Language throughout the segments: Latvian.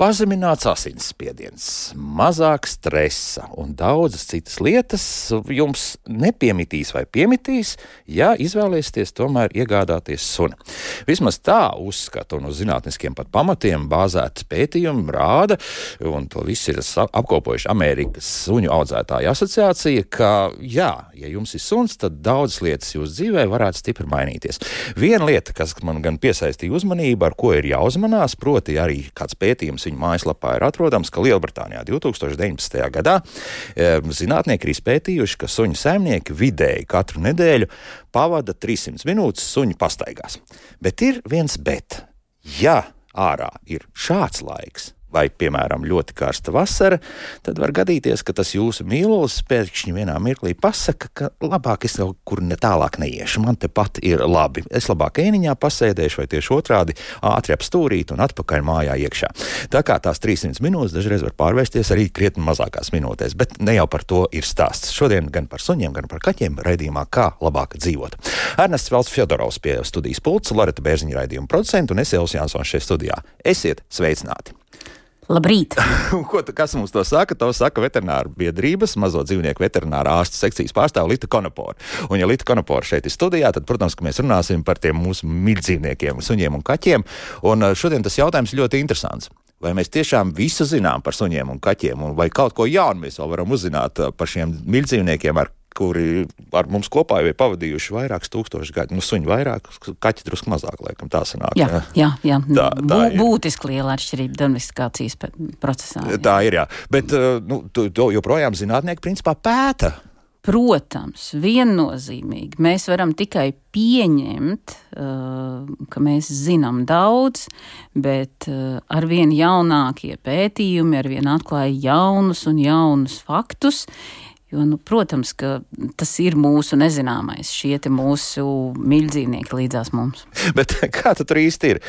Pazemināts asinsspiediens, mazāk stresa un daudzas citas lietas jums nepiemitīs vai piemitīs, ja izvēlēsieties tomēr iegādāties suni. Vismaz tā uzskata un uz zinātniskiem pat pamatiem bāzēti pētījumi rāda, un to viss ir apkopojuši Amerikas suņu audzētāju asociācija, ka jā, ja jums ir suns, tad daudzas lietas jūsu dzīvē varētu stipri mainīties. Viena lieta, kas man gan piesaistīja uzmanību, ar ko ir jāuzmanās, proti arī kāds pētījums viņu mājaslapā ir atrodams, ka Lielbritānijā 2019. gadā e, zinātnieki ir izpētījuši, ka suņu saimnieki vidēji katru nedēļu pavada 300 minūtes suņu pastaigās. Bet ir viens bet. Ja ārā ir šāds laiks, vai, piemēram, ļoti karsta vasara, tad var gadīties, ka tas jūsu mīlulis pēkšņi vienā mirklī pasaka, ka labāk es kaut kur ne tālāk neiešu. Man te pat ir labi. Es labāk ēniņā pasēdēšu, vai tieši otrādi ātri apstūrīt un atpakaļ mājā iekšā. Tā kā tās 300 minūtes dažreiz var pārvērsties arī krietni mazākās minūtēs, bet ne jau par to ir stāsts. Šodien gan par suņiem, gan par kaķiem raidījumā, kā labāk dzīvot. Ernests Valds Fjodorovs pie studijas pulca, Loreta Bērziņa raidījuma producenta un es Elsijas Jansons šeit studijā. Esiet sveicināti! Labrīt! Ko, kas mums to saka? To saka veterināra biedrības, mazo dzīvnieku veterinārā ārsta sekcijas pārstāve Lita Konopora. Un, ja Lita Konopora šeit ir studijā, tad, protams, mēs runāsim par tiem mūsu mīļdzīvniekiem, suņiem un kaķiem. Un eh, šodien tas jautājums ļoti interesants. Vai mēs tiešām visu zinām par suņiem un kaķiem, un vai kaut ko jaunu mēs vēl varam uzzināt eh, par šiem mīļdzīvniekiem, ar kuri ar mums kopā jau ir pavadījuši vairākus tūkstošus gadu. Nu, suņi vairāk, kaķi drusku mazāk, laikam tā sanāk. Jā, jā, jā. Tā, tā Bū, būtiski liela atšķirība domestifikācijas procesā. Jā. Tā ir, jā. Bet uh, nu, to, to joprojām zinātnieki principā pēta. Protams, viennozīmīgi mēs varam tikai pieņemt, uh, ka mēs zinām daudz, bet uh, arvien jaunākie pētījumi arvien atklāja jaunus un jaunus faktus. Jo, nu, protams, ka tas ir mūsu nezināmais, šie mūsu mīļdzīvnieki līdzās mums. Bet kā tur īsti ir?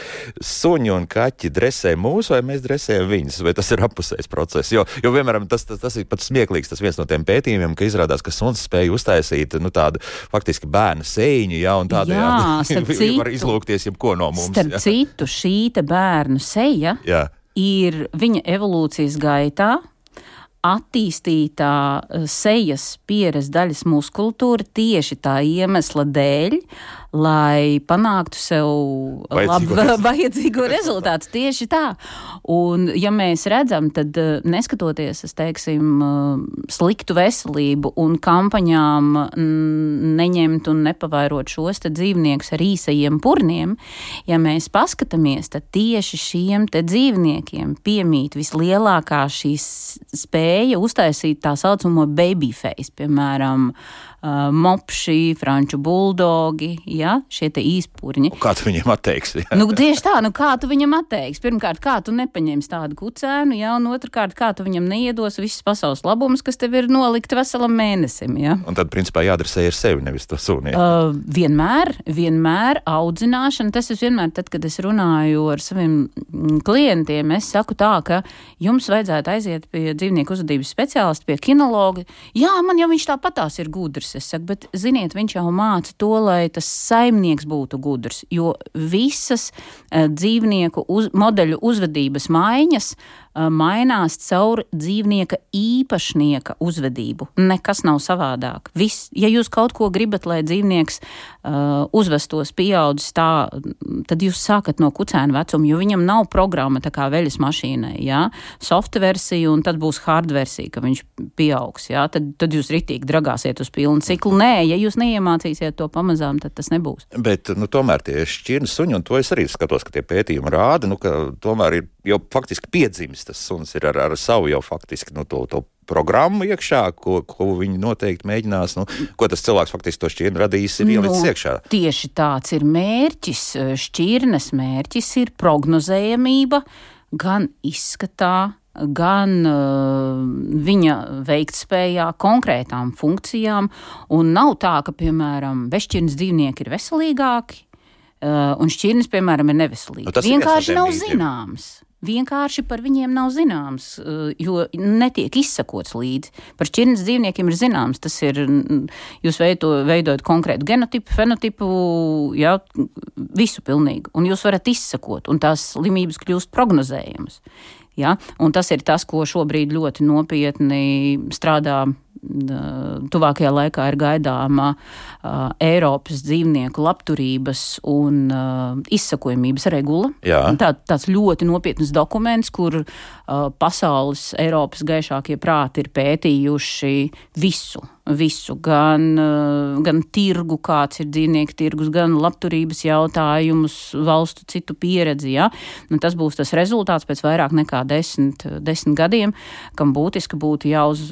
Suņi un kaķi dresē mūs, vai mēs dresējam viņus, vai tas ir apusējs process? Jo, jo vienmēr tas, tas, tas ir pat smieklīgs, tas viens no tiem pētījumiem, ka izrādās, ka suns spēja uztaisīt nu, tādu faktiski bērnu sēņu, ja, un tādējādi var izlūkties jebko no mums. Starp jā. citu, šī bērnu seja jā. ir viņa evolūcijas gaitā attīstītā eh, sejas pieres daļas muskultūra tieši tā iemesla dēļ, lai panāktu sev vajadzīgo, lab, vajadzīgo rezultātu. Tieši tā. Un, ja mēs redzam, tad eh, neskatoties, es teiksim, eh, sliktu veselību un kampaņām neņemt un nepavairot šos dzīvniekus ar īsajiem purniem, ja mēs paskatāmies, tad tieši šiem dzīvniekiem piemīt vislielākā šīs spēja uztaisīt tā saucamo baby face, piemēram, uh, mopši, franču buldogi, ja, šie te īspurņi. Kā tu viņiem atteiksi? nu, tieši tā, nu kā tu viņam atteiksi? Pirmkārt, kā tu nepaņemsi tādu kucēnu, ja, un otrkārt, kā tu viņam neiedos visas pasaules labumus, kas tev ir nolikti veselam mēnesim, ja. Un tad, principā, jādresē ar sevi, nevis to suni. Uh, vienmēr, vienmēr audzināšana, tas ir vienmēr tad, kad es runāju ar saviem mm, klientiem, es saku tā, ka jums vajadzētu aiziet pie dzīvnieku uzvedības speciālista, pie kinologa. Jā, man jau viņš tāpatās ir gudrs gudrs. Saku, bet ziniet, viņš jau māca to, lai tas saimnieks būtu gudrs. Jo visas uh, dzīvnieku uz, modeļu uzvedības maiņas mainās caur dzīvnieka īpašnieka uzvedību. Nekas nav savādāk. Viss, ja jūs kaut ko gribat, lai dzīvnieks uh, uzvestos pieaudzis tā, tad jūs sākat no kucēna vecuma, jo viņam nav programma tā kā veļas mašīnai. Ja? Soft versija un tad būs hard versija, ka viņš pieaugs. Ja? Tad, tad jūs ritīgi dragāsiet uz pilnu ciklu. Nē, ja jūs neiemācīsiet to pamazām, tad tas nebūs. Bet nu, tomēr tie šķirnes suņi, un to es arī skatos, ka tie pētījumi rāda, nu, ka tomēr ir jau faktiski piedzimis tas suns ir ar, ar savu jau faktiski nu, to, to programmu iekšā, ko, ko viņi noteikti mēģinās. Nu, ko tas cilvēks faktiski to šķirni radījis, ir ielicis nu, iekšā. Tieši tāds ir mērķis. Šķirnes mērķis ir prognozējamība gan izskatā, gan uh, viņa veiktspējā, konkrētām funkcijām. Un nav tā, ka, piemēram, bešķirnes dzīvnieki ir veselīgāki. Uh, un šķirnes, piemēram, ir neveselīgi. Nu, Vienkārši nav zināms. Vienkārši par viņiem nav zināms, eh, jo netiek izsakots līdzi. Par šķirnes dzīvniekiem ir zināms, tas ir, jūs veido, veidojat konkrētu genotipu, fenotipu, jā, visu pilnīgi, un jūs varat izsakot, un tās slimības kļūst prognozējamas. Ja? Un tas ir tas, ko šobrīd ļoti nopietni strādā tuvākajā laikā ir gaidāma uh, Eiropas dzīvnieku labturības un uh, izsakojamības regula. Tā, tāds ļoti nopietns dokuments, kur uh, pasaules Eiropas gaišākie prāti ir pētījuši visu visu, gan, gan tirgu, kāds ir dzīvnieku tirgus, gan labturības jautājumus, valstu citu pieredzi. Ja? Nu, tas būs tas rezultāts pēc vairāk nekā desmit, desmit gadiem, kam būtiski būtu jāuz,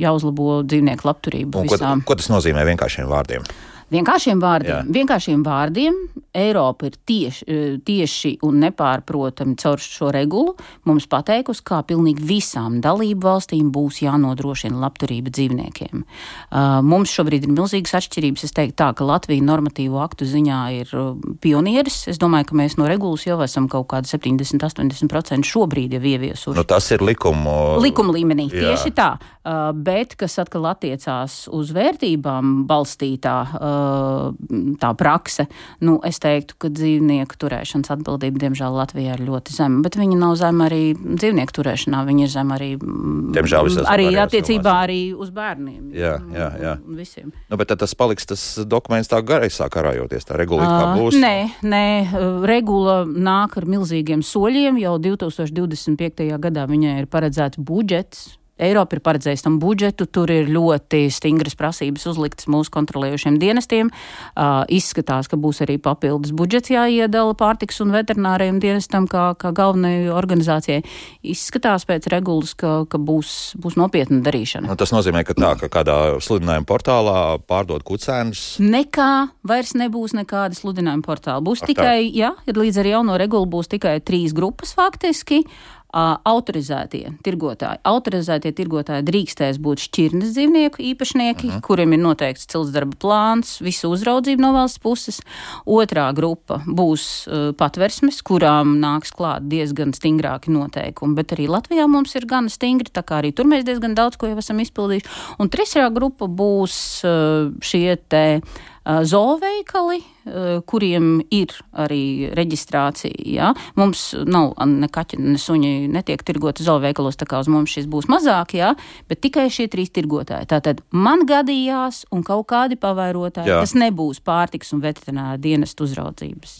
jāuzlabo dzīvnieku labturību. Ko, ko tas nozīmē vienkāršiem vārdiem? Vienkāršiem vārdiem, Jā. vienkāršiem vārdiem Eiropa ir tieši, e, tieši un nepārprotami caur šo regulu mums pateikusi, kā pilnīgi visām dalību valstīm būs jānodrošina labturība dzīvniekiem. Uh, mums šobrīd ir milzīgas atšķirības. Es teiktu tā, ka Latvija normatīvo aktu ziņā ir uh, pionieris. Es domāju, ka mēs no regulas jau esam kaut kādi 70-80% šobrīd jau ieviesuši. Nu, tas ir likumu, likuma līmenī. Jā. Tieši tā. Bet, kas atkal attiecās uz vērtībām balstītā tā prakse, nu, es teiktu, ka dzīvnieku turēšanas atbildība, diemžēl, Latvijā ir ļoti zema. Bet viņa nav zema arī dzīvnieku turēšanā. Viņa ir zema arī, diemžēl, arī attiecībā arī uz bērniem. Jā, jā, jā. Visiem. Nu, bet tas paliks tas dokuments tā gaisā karājoties, tā regula kā būs? Nē, nē, regula nāk ar milzīgiem soļiem. Jau 2025. gadā viņai ir paredzēts budžets Eiropa ir paredzējusi tam budžetu, tur ir ļoti stingras prasības uzliktas mūsu kontrolējošiem dienestiem. Uh, izskatās, ka būs arī papildus budžets jāiedala pārtiks un veterinārajiem dienestam kā, kā galvenajai organizācijai. Izskatās pēc regulas, ka, ka būs, būs nopietna darīšana. Nu, tas nozīmē, ka tā, ka kādā sludinājuma portālā pārdod kucēnus. Nekā vairs nebūs nekāda sludinājuma portāla. Būs Ar tikai, tā. jā, līdz ar jauno regulu būs tikai trīs grupas faktiski. Autorizētie tirgotāji. Autorizētie tirgotāji drīkstēs būt šķirnes dzīvnieku īpašnieki, uh mhm. -huh. kuriem ir noteikts ciltsdarba plāns, visu uzraudzību no valsts puses. Otrā grupa būs uh, patversmes, kurām nāks klāt diezgan stingrāki noteikumi, bet arī Latvijā mums ir gan stingri, tā kā arī tur mēs diezgan daudz ko jau esam izpildījuši. Un trešā grupa būs uh, šie te zooveikali, kuriem ir arī reģistrācija. Ja? Mums nav ne kaķi, ne suņi netiek tirgoti zooveikalos, tā kā uz mums šis būs mazāk, ja? bet tikai šie trīs tirgotāji. Tātad man gadījās un kaut kādi pavairotāji, Jā. tas nebūs pārtiks un veterinārā dienesta uzraudzības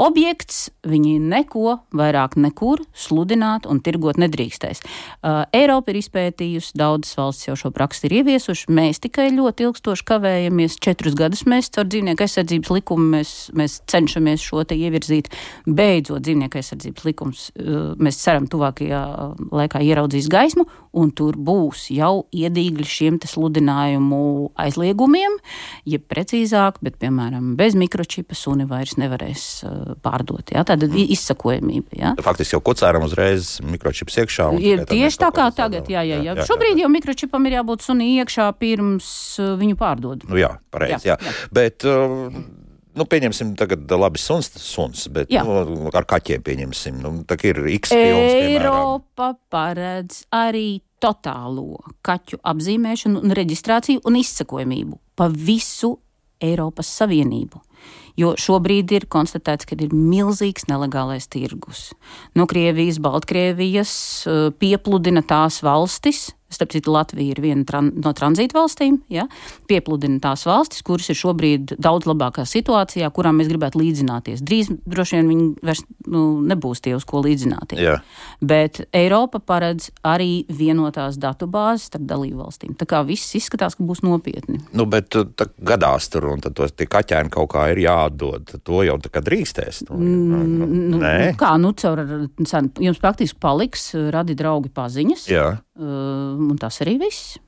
objekts. Viņi neko vairāk nekur sludināt un tirgot nedrīkstēs. Eiropa ir izpētījusi, daudzas valsts jau šo praksi ir ieviesuši, mēs tikai ļoti ilgstoši kavējamies četrus gadus mēs caur dzīvnieku aizsardzības likumu mēs, mēs cenšamies šo te ievirzīt. Beidzot, dzīvnieku aizsardzības likums uh, mēs ceram tuvākajā laikā ieraudzīs gaismu, un tur būs jau iedīgļi šiem sludinājumu aizliegumiem, ja precīzāk, bet, piemēram, bez mikročipa suni vairs nevarēs uh, pārdot. Ja? Tāda mm. izsakojamība. Ja? Faktiski jau kocēram uzreiz mikročips iekšā. Ir tieši tā kā tagad, jā, jā, jā. jā, jā Šobrīd jā. jau mikročipam ir jābūt suni iekšā pirms uh, viņu pārdod. Nu jā, pareizi, jā. jā. jā. Bet, uh, nu, pieņemsim, tagad labi suns, suns bet Jā. nu, ar kaķiem pieņemsim. Nu, tā ir X pilns. Eiropa piemēram. paredz arī totālo kaķu apzīmēšanu un reģistrāciju un izsakojamību pa visu Eiropas Savienību. Jo šobrīd ir konstatēts, ka ir milzīgs nelegālais tirgus. No Krievijas, Baltkrievijas piepludina tās valstis, Starp citu, Latvija ir viena tran no tranzīta valstīm, ja, piepludina tās valstis, kuras ir šobrīd daudz labākā situācijā, kurām mēs gribētu līdzināties. Drīz droši vien viņi vairs nu, nebūs tie, uz ko līdzināties. Jā. Bet Eiropa paredz arī vienotās datubāzes starp dalību valstīm. Tā kā viss izskatās, ka būs nopietni. Nu, bet uh, tā gadās tur, un tad tos kaķēni kaut kā ir jāatdod. To jau tā kā drīkstēs. Nu, mm, nu, nu, kā, nu, caur, jums praktiski paliks radi draugi paziņas. Jā. Uh, un tas arī viss.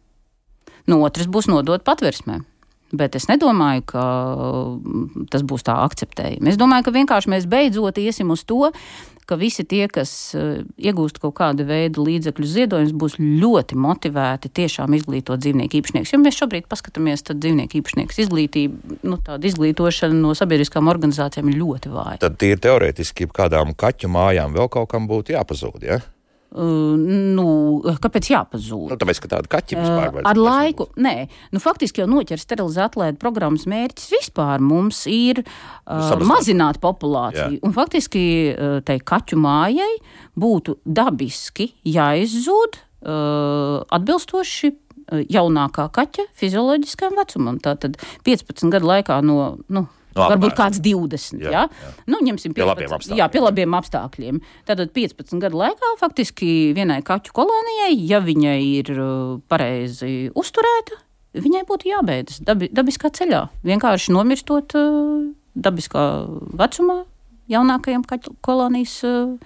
No otras būs nodot patversmē. Bet es nedomāju, ka tas būs tā akceptējami. Es domāju, ka vienkārši mēs beidzot iesim uz to, ka visi tie, kas uh, iegūst kaut kādu veidu līdzekļu ziedojumus, būs ļoti motivēti tiešām izglītot dzīvnieku īpašniekus. Jo mēs šobrīd paskatāmies, tad dzīvnieku īpašnieku izglītība, nu, tāda izglītošana no sabiedriskām organizācijām ir ļoti vāja. Tad tīri teorētiski kādām kaķu mājām vēl kaut kam būtu jāpazūd. Ja? Uh, nu, kāpēc jāpazūd? Nu, tāpēc, ka tāda kaķa vispār uh, ar laiku, nē, nu, faktiski jau noķers sterilizēt atlētu programmas mērķis vispār mums ir uh, nu, mazināt populāciju. Jā. Un faktiski uh, tai kaķu mājai būtu dabiski jāizzūd uh, atbilstoši jaunākā kaķa fizioloģiskajam vecumam. Tātad 15 gadu laikā no. Nu, No, Varbūt kāds 20. Jā, ja? jā. Nu, ņemsim 15, pie labiem apstākļiem. Jā, pie labiem apstākļiem. Tātad 15 gadu laikā faktiski vienai kaķu kolonijai, ja viņai ir uh, pareizi uzturēta, viņai būtu jābeidzas dabi, dabiskā ceļā. Vienkārši nomirstot uh, dabiskā vecumā jaunākajam kaķu kolonijas. Uh,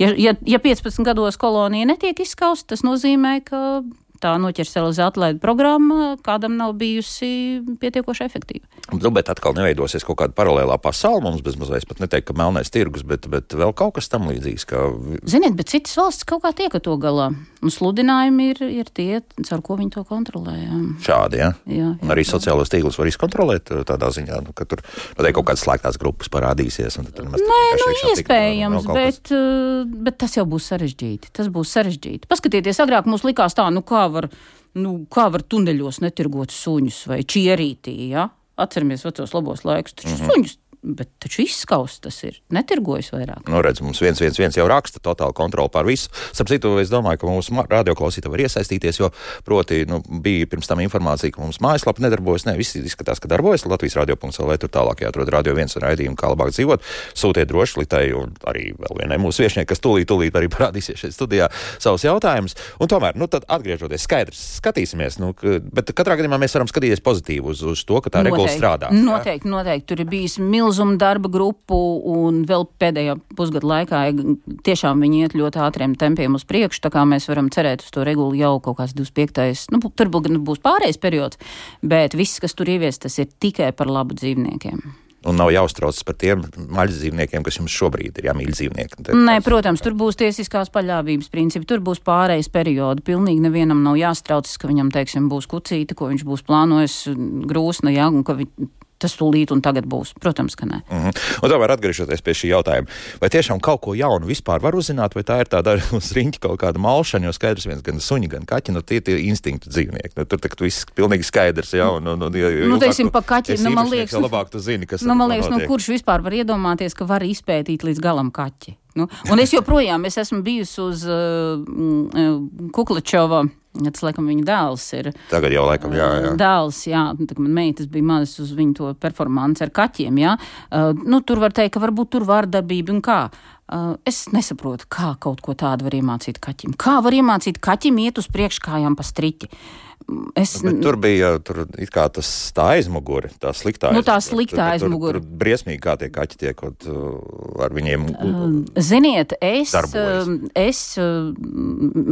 ja, ja, ja 15 gados kolonija netiek izskausta, tas nozīmē, ka tā noķerselizēta atlaide programma kādam nav bijusi pietiekoši efektīva. Nu, bet atkal neveidosies kaut kāda paralēlā pasaule mums bez mazliet pat neteikt, ka melnais tirgus, bet, bet vēl kaut kas tam līdzīgs. Kā... Ziniet, bet citas valsts kaut kā tiek ar to galā. Un sludinājumi ir, ir tie, caur ko viņi to kontrolē. Jā. Šādi, ja? jā, jā. Un arī sociālos tīklus var izkontrolēt uh, tādā ziņā, nu, ka tur noteikti kaut kādas slēgtās grupas parādīsies. Nē, nu, iespējams, bet, uh, bet tas jau būs sarežģīti. Tas būs sarežģīti. Paskatieties, agrāk mums likās tā, nu kā var, nu, kā var tuneļos netirgot suņus vai čierītī, ja? Atceramies vecos labos laikus, taču mm -hmm. suņus Bet taču izskausts tas ir. Netirgojas vairāk. Nu, redz, mums viens, viens, viens jau raksta totālu kontroli pār visu. Sapratu, es domāju, ka mūsu radioklausītāji var iesaistīties, jo, proti, nu, bija pirms tam informācija, ka mums mājaslapa nedarbojas. Ne, viss izskatās, ka darbojas. Latvijas radio.cl. tur tālāk jāatrod radio viens raidījumu, kā labāk dzīvot. Sūtiet droši Litai un arī vēl vienai mūsu viešnieki, kas tūlīt, tūlīt arī parādīsies šeit studijā savus jautājumus. Un tomēr, nu, tad atgriežoties skaidrs, skatīsimies, nu, ka, bet katrā gadījumā mēs varam skatīties pozitīvi uz, uz to, ka tā regula strādā. Noteikti, noteikti. Tur ir bijis milzīgs milzumu darba grupu, un vēl pēdējā pusgada laikā tiešām viņi iet ļoti ātriem tempiem uz priekšu, tā kā mēs varam cerēt uz to regulu jau kaut kāds 25. Nu, tur būs pārējais periods, bet viss, kas tur ievies, tas ir tikai par labu dzīvniekiem. Un nav jāuztraucas par tiem maļas dzīvniekiem, kas jums šobrīd ir jāmīl dzīvnieki. Tad, Nē, protams, tur būs tiesiskās paļāvības principi, tur būs pārējais periodi. Pilnīgi nevienam nav jāstraucas, ka viņam, teiksim, būs kucīte, ko viņš būs plānojis grūsna, jā, un ka vi, tas tūlīt un tagad būs. Protams, ka nē. Mm -hmm. Un tomēr atgriežoties pie šī jautājuma, vai tiešām kaut ko jaunu vispār var uzzināt, vai tā ir tāda uz riņķa kaut kāda malšana, jo skaidrs viens gan suņi, gan kaķi, nu tie ir instinktu dzīvnieki. Nu, tur tak viss pilnīgi skaidrs, jā, un, un, un, ja, nu, teiksim, pa kaķi, nu, man liekas, labāk tu zini, kas nu, man liekas, nu, kurš vispār var iedomāties, ka var izpētīt līdz galam kaķi. Nu, un es joprojām es esmu bijusi uz uh, Kuklačova Tas, laikam, viņa dēls ir. Tagad jau, laikam, jā. jā. Dēls, jā, tā kā man meitas bija mazas uz viņu to performanci ar kaķiem, jā. Uh, nu, tur var teikt, ka varbūt tur vārdarbība un kā. Uh, es nesaprotu, kā kaut ko tādu var iemācīt kaķim. Kā var iemācīt kaķim iet uz priekškājām pa striķi? Es... Bet tur bija tur tas tā aizmugure, tā sliktā aizmugure. Nu, tā sliktā aizmugure. Tur, tur, tur briesmīgi kā tie kaķi tiek ar viņiem. Ziniet, es, darbojas. es,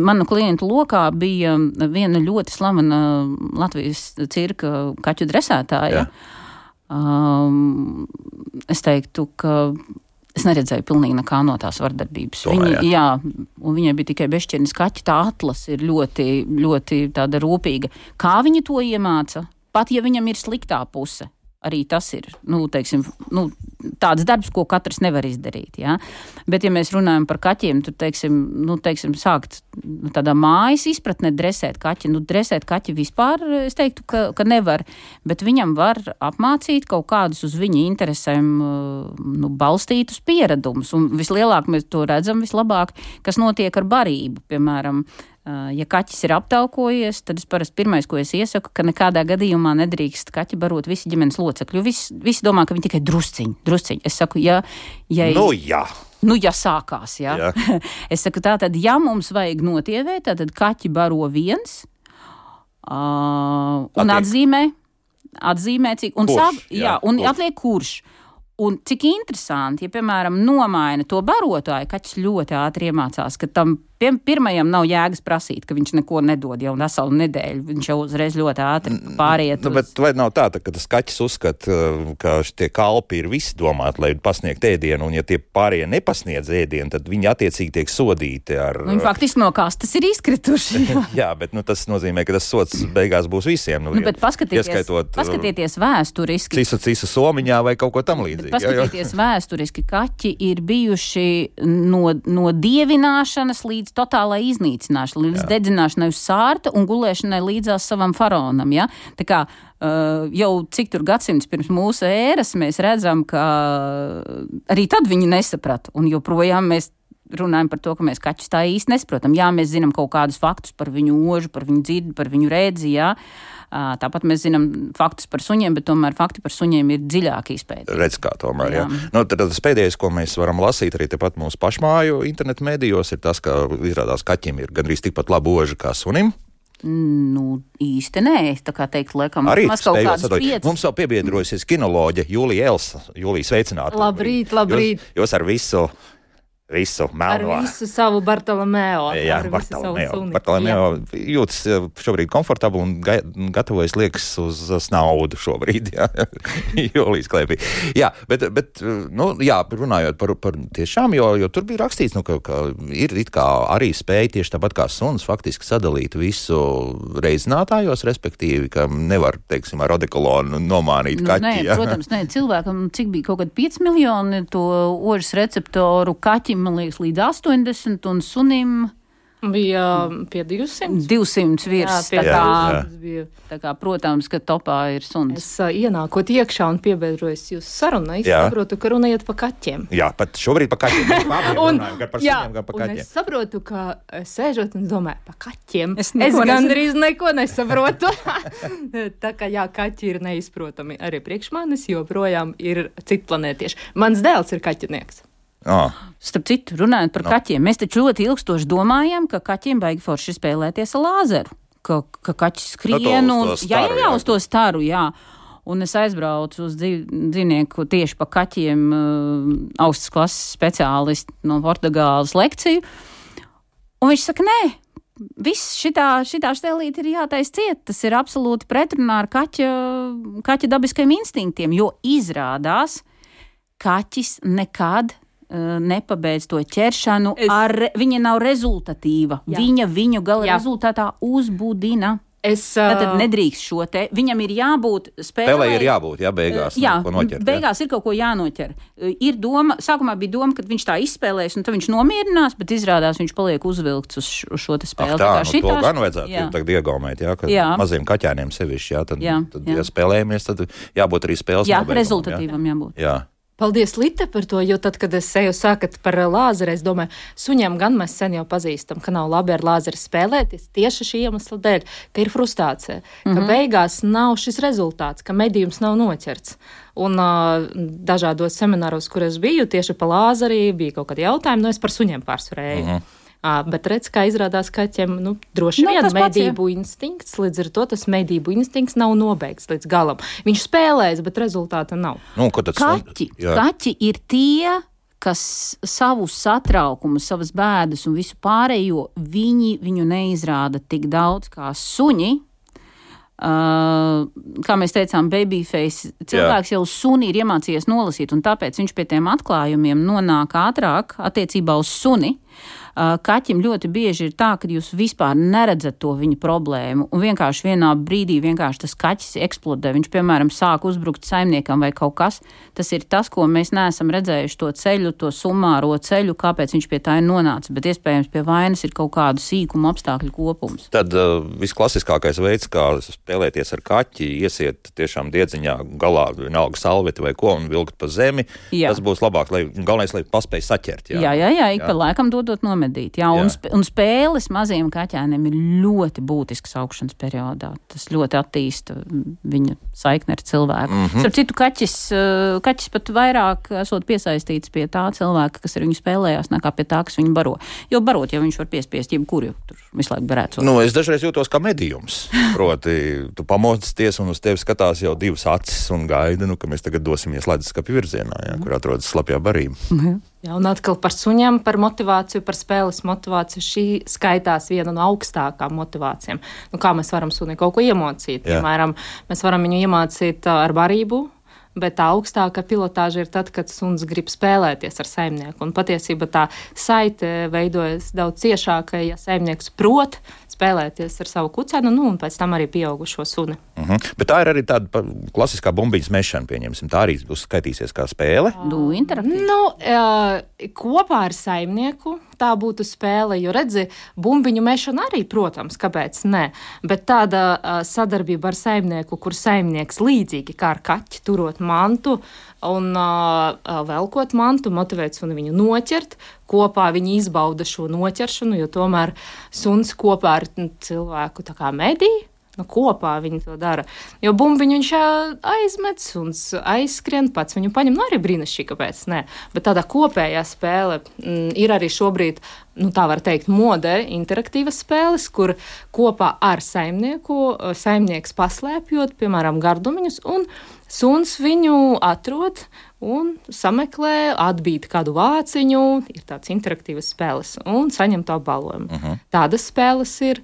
manu klientu lokā bija viena ļoti slavena Latvijas cirka kaķu dresētāja. Jā. Um, es teiktu, ka Es neredzēju pilnīgi nekā no tās vardarbības. Tomēr, Viņa, jā. jā, un viņai bija tikai bešķirnes kaķi. Tā atlas ir ļoti, ļoti rūpīga. Kā viņa to iemāca? Pat ja viņam ir sliktā puse, arī tas ir nu, teiksim, nu, tāds darbs, ko katrs nevar izdarīt. Ja? Bet, ja mēs runājam par kaķiem, tad, teiksim, nu, teiksim, sākt tādā mājas izpratnē dresēt kaķi. Nu, dresēt kaķi vispār, es teiktu, ka, ka nevar, bet viņam var apmācīt kaut kādus uz viņa interesēm nu, balstītus pieradumus. Un vislielāk mēs to redzam vislabāk, kas notiek ar barību, piemēram, Ja kaķis ir aptaukojies, tad es parasti pirmais, ko es iesaku, ka nekādā gadījumā nedrīkst kaķi barot visi ģimenes locekļi. Visi, visi domā, ka viņi tikai drusciņi, drusciņi. Es saku, ja. ja nu, jā. Nu, ja sākās, jā. jā. es saku, tā tad, ja mums vajag notievēt, tad kaķi baro viens uh, un atzīmē, atzīmē, cik, un, kurš, sāp, jā, jā, un kurš. atliek kurš. Un cik interesanti, ja, piemēram, nomaina to barotāju, kaķis ļoti ātri iemācās, ka tam Piem, pirmajam nav jēgas prasīt, ka viņš neko nedod jau veselu nedēļu. Viņš jau uzreiz ļoti ātri pāriet. Nu, bet vai nav tā, tā, ka tas kaķis uzskata, ka tie kalpi ir visi domāti, lai pasniegtu ēdienu, un ja tie pārējie nepasniedz ēdienu, tad viņi attiecīgi tiek sodīti ar. Nu, viņi faktiski no kastes ir izkrituši. Jā, jā bet nu, tas nozīmē, ka tas sots beigās būs visiem. Nu, nu, bet paskatieties, ieskaitot, paskatieties vēsturiski. Cisa, cisa somiņā vai kaut ko tam līdzīgu. Paskatieties jā, jā. vēsturiski, kaķi ir bijuši no, no dievināšanas līdz totālai iznīcināšanai, līdz jā. dedzināšanai uz sārta un gulēšanai līdzās savam faraonam. Ja? Tā kā Uh, jau cik tur gadsimts pirms mūsu ēras mēs redzam, ka arī tad viņi nesaprata. Un joprojām mēs runājam par to, ka mēs kaķus tā īsti nesaprotam. Jā, mēs zinām kaut kādus faktus par viņu ožu, par viņu dzirdi, par viņu redzi. Jā. Tāpat mēs zinām faktus par suņiem, bet tomēr fakti par suņiem ir dziļāk izpētīti. Redz, kā tomēr. Jā. Jā. Nu, tad tas pēdējais, ko mēs varam lasīt arī tepat mūsu pašmāju internetu medijos, ir tas, ka izrādās kaķim ir gandrīz tikpat laba oža kā sunim. Nu, īsti nē, tā kā teikt, laikam, arī sadalīt. Mums vēl piebiedrojusies kinoloģe Jūlija Elsa. Jūlija, sveicināta. Labrīt, labrīt. Jūs, jūs ar visu visu melo. Ar visu savu Bartolomeo. Jā, Bartolomeo. Bartolomeo jūtas šobrīd komfortabli un ga gatavojas liekas uz snaudu šobrīd, jā, Jolijas klēpī. Jā, bet, bet nu, jā, runājot par, par tiešām, jo, jo tur bija rakstīts, nu, ka, ka ir it kā arī spēja tieši tāpat kā suns faktiski sadalīt visu reizinātājos, respektīvi, ka nevar, teiksim, ar odekolonu nomānīt nu, kaķi. Nē, protams, nē, cilvēkam, cik bija kaut kad 5 miljoni to ožas receptoru kaķim man liekas, līdz 80 un sunim. Bija pie 200. 200 virs. Jā, tā, kā, jā. tā kā, protams, ka topā ir suns. Es uh, ienākot iekšā un piebiedrojos jūsu sarunai, es jā. saprotu, ka runājat par kaķiem. Jā, pat šobrīd par kaķiem. un, runājam, gan par jā, suņiem, gan par kaķiem. Es saprotu, ka sēžot un domāju par kaķiem. Es, es gandrīz neko nesaprotu. tā kā jā, kaķi ir neizprotami arī priekš manis, joprojām ir citplanētieši. Mans dēls ir kaķinieks. Oh. Starp citu, runājot par no. kaķiem, mēs taču ļoti ilgstoši domājam, ka kaķiem baigi forši spēlēties ar lāzeru. Ka, ka kaķis skrien no un jā, jā, jā, uz to staru, jā. Un es aizbraucu uz dzīv, dzīvnieku tieši pa kaķiem, uh, augstas klases speciālistu no Portugāles lekciju. Un viņš saka, nē, viss šitā, šitā stelīte ir jātais ciet. Tas ir absolūti pretrunā ar kaķa, kaķa dabiskajiem instinktiem, jo izrādās, kaķis nekad nepabeidz to ķeršanu, es... ar, viņa nav rezultatīva. Jā. Viņa viņu gala Jā. rezultātā uzbudina. Es, uh... Tad nedrīkst šo te. Viņam ir jābūt spēlē. Spēlē ir jābūt, jā, beigās. Jā, noķert, beigās jā. ir kaut ko jānoķer. Ir doma, sākumā bija doma, ka viņš tā izspēlēs, un tad viņš nomierinās, bet izrādās viņš paliek uzvilkts uz šo spēli. Ach, tā, tā nu, šitā... to gan vajadzētu jā. tagad iegaumēt, jā, ka jā. maziem kaķēniem sevišķi, jā, tad, jā, tad jā. ja spēlējamies, tad jābūt arī spēles. Jā, nobeigumam, rezultatīvam jā. jābūt. Jā. Paldies, Lita, par to, jo tad, kad es eju sākat par lāzeru, es domāju, suņiem gan mēs sen jau pazīstam, ka nav labi ar lāzeru spēlēties tieši šī iemesla dēļ, ka ir frustrācija, mm -hmm. ka mhm. beigās nav šis rezultāts, ka medījums nav noķerts. Un uh, dažādos semināros, kur es biju, tieši pa lāzerī bija kaut kādi jautājumi, no es par suņiem pārsvarēju. Mm -hmm. Bet redz, kā izrādās kaķiem, nu, droši nu, vien nu, medību pats, instinkts, līdz ar to tas medību instinkts nav nobeigts līdz galam. Viņš spēlēs, bet rezultāta nav. Nu, kaķi, jā. kaķi ir tie, kas savu satraukumu, savas bēdas un visu pārējo, viņi viņu neizrāda tik daudz kā suņi. Uh, kā mēs teicām, babyface cilvēks Jā. jau suni ir iemācījies nolasīt, un tāpēc viņš pie tiem atklājumiem nonāk ātrāk attiecībā uz suni. Uh, Kaķim ļoti bieži ir tā, ka jūs vispār neredzat to viņa problēmu, un vienkārši vienā brīdī vienkārši tas kaķis eksplodē. Viņš, piemēram, sāk uzbrukt saimniekam vai kaut kas. Tas ir tas, ko mēs neesam redzējuši, to ceļu, to sumāro ceļu, kāpēc viņš pie tā ir nonācis. Bet iespējams pie vainas ir kaut kādu sīkumu apstākļu kopums. Tad uh, visklasiskākais veids, kā spēlēties ar kaķi, iesiet tiešām diedziņā galā, vienalga salveti vai ko, un vilkt pa zemi. Jā. Tas būs labāk, lai galvenais, lai paspēj saķert. Jā, jā, jā, jā ik jā. pa laikam dodot nomēt nomedīt. Jā, jā. Un, sp un spēles maziem kaķēniem ir ļoti būtisks augšanas periodā. Tas ļoti attīsta viņa saikni ar cilvēku. Mm -hmm. Starp citu, kaķis, eh, kaķis pat vairāk esot piesaistīts pie tā cilvēka, kas ar viņu spēlējās, nekā pie tā, kas viņu baro. Jo barot, ja viņš var piespiest jebkuru, tur visu laiku varētu. Nu, es dažreiz jūtos kā medījums. Proti, tu pamosties un uz tevi skatās jau divas acis un gaida, nu, ka mēs tagad dosimies leduskapī virzienā, jā, kur atrodas slapjā barība. Mm -hmm. Jā, un atkal par suņiem, par motivāciju, par spēles motivāciju. Šī skaitās viena no augstākām motivācijām. Nu, kā mēs varam suni kaut ko iemācīt? Jā. Piemēram, mēs varam viņu iemācīt ā, ar barību. Bet tā augstākā pilotāža ir tad, kad suns grib spēlēties ar saimnieku. Un patiesībā tā saite veidojas daudz ciešāka, ja saimnieks prot spēlēties ar savu kucēnu, nu, un pēc tam arī pieaugušo suni. Uh -huh. Bet tā ir arī tāda klasiskā bumbiņas mešana, pieņemsim. Tā arī uzskaitīsies kā spēle. Nu. Nu, kopā ar saimnieku tā būtu spēle, jo redzi, bumbiņu mešana arī, protams, kāpēc ne. Bet tāda sadarbība ar saimnieku, kur saimnieks līdzīgi kā ar kaķi turot mantu un uh, velkot mantu, motivēt suni viņu noķert. Kopā viņi izbauda šo noķeršanu, jo tomēr suns kopā ar cilvēku medī. Nu, kopā viņi to dara. Jo bumbiņu viņš aizmet un aizskrien pats. Viņu paņem, nu arī brīnišķīgi, kāpēc ne. Bet tāda kopējā spēle mm, ir arī šobrīd, nu tā var teikt, modē interaktīvas spēles, kur kopā ar saimnieku, saimnieks paslēpjot, piemēram, gardumiņus, un suns viņu atrod un sameklē, atbīd kādu vāciņu, ir tāds interaktīvas spēles, un saņem to balvojumu. Uh -huh. Tādas spēles ir.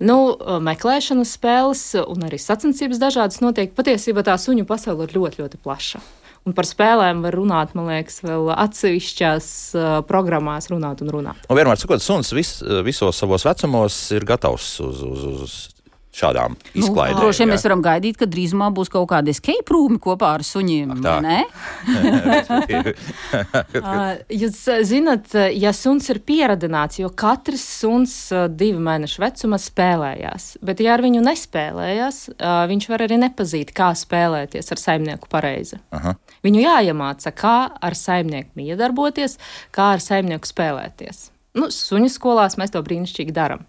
Nu, meklēšanas spēles un arī sacensības dažādas notiek. Patiesībā tā suņu pasaule ir ļoti, ļoti plaša. Un par spēlēm var runāt, man liekas, vēl atsevišķās uh, programmās runāt un runāt. Un vienmēr sakot, suns vis, visos savos vecumos ir gatavs uz, uz, uz šādām Nu, izklaidēm. droši vien mēs varam gaidīt, ka drīzumā būs kaut kāda escape room kopā ar suņiem. Uh, Jūs uh, zināt, uh, ja suns ir pieradināts, jo katrs suns uh, divu mēnešu vecumā spēlējās, bet ja ar viņu nespēlējās, viņš var arī nepazīt, kā spēlēties ar saimnieku pareizi. Aha. Viņu jāiemāca, kā ar saimnieku miedarboties, kā ar saimnieku spēlēties. Nu, suņu skolās mēs to brīnišķīgi darām.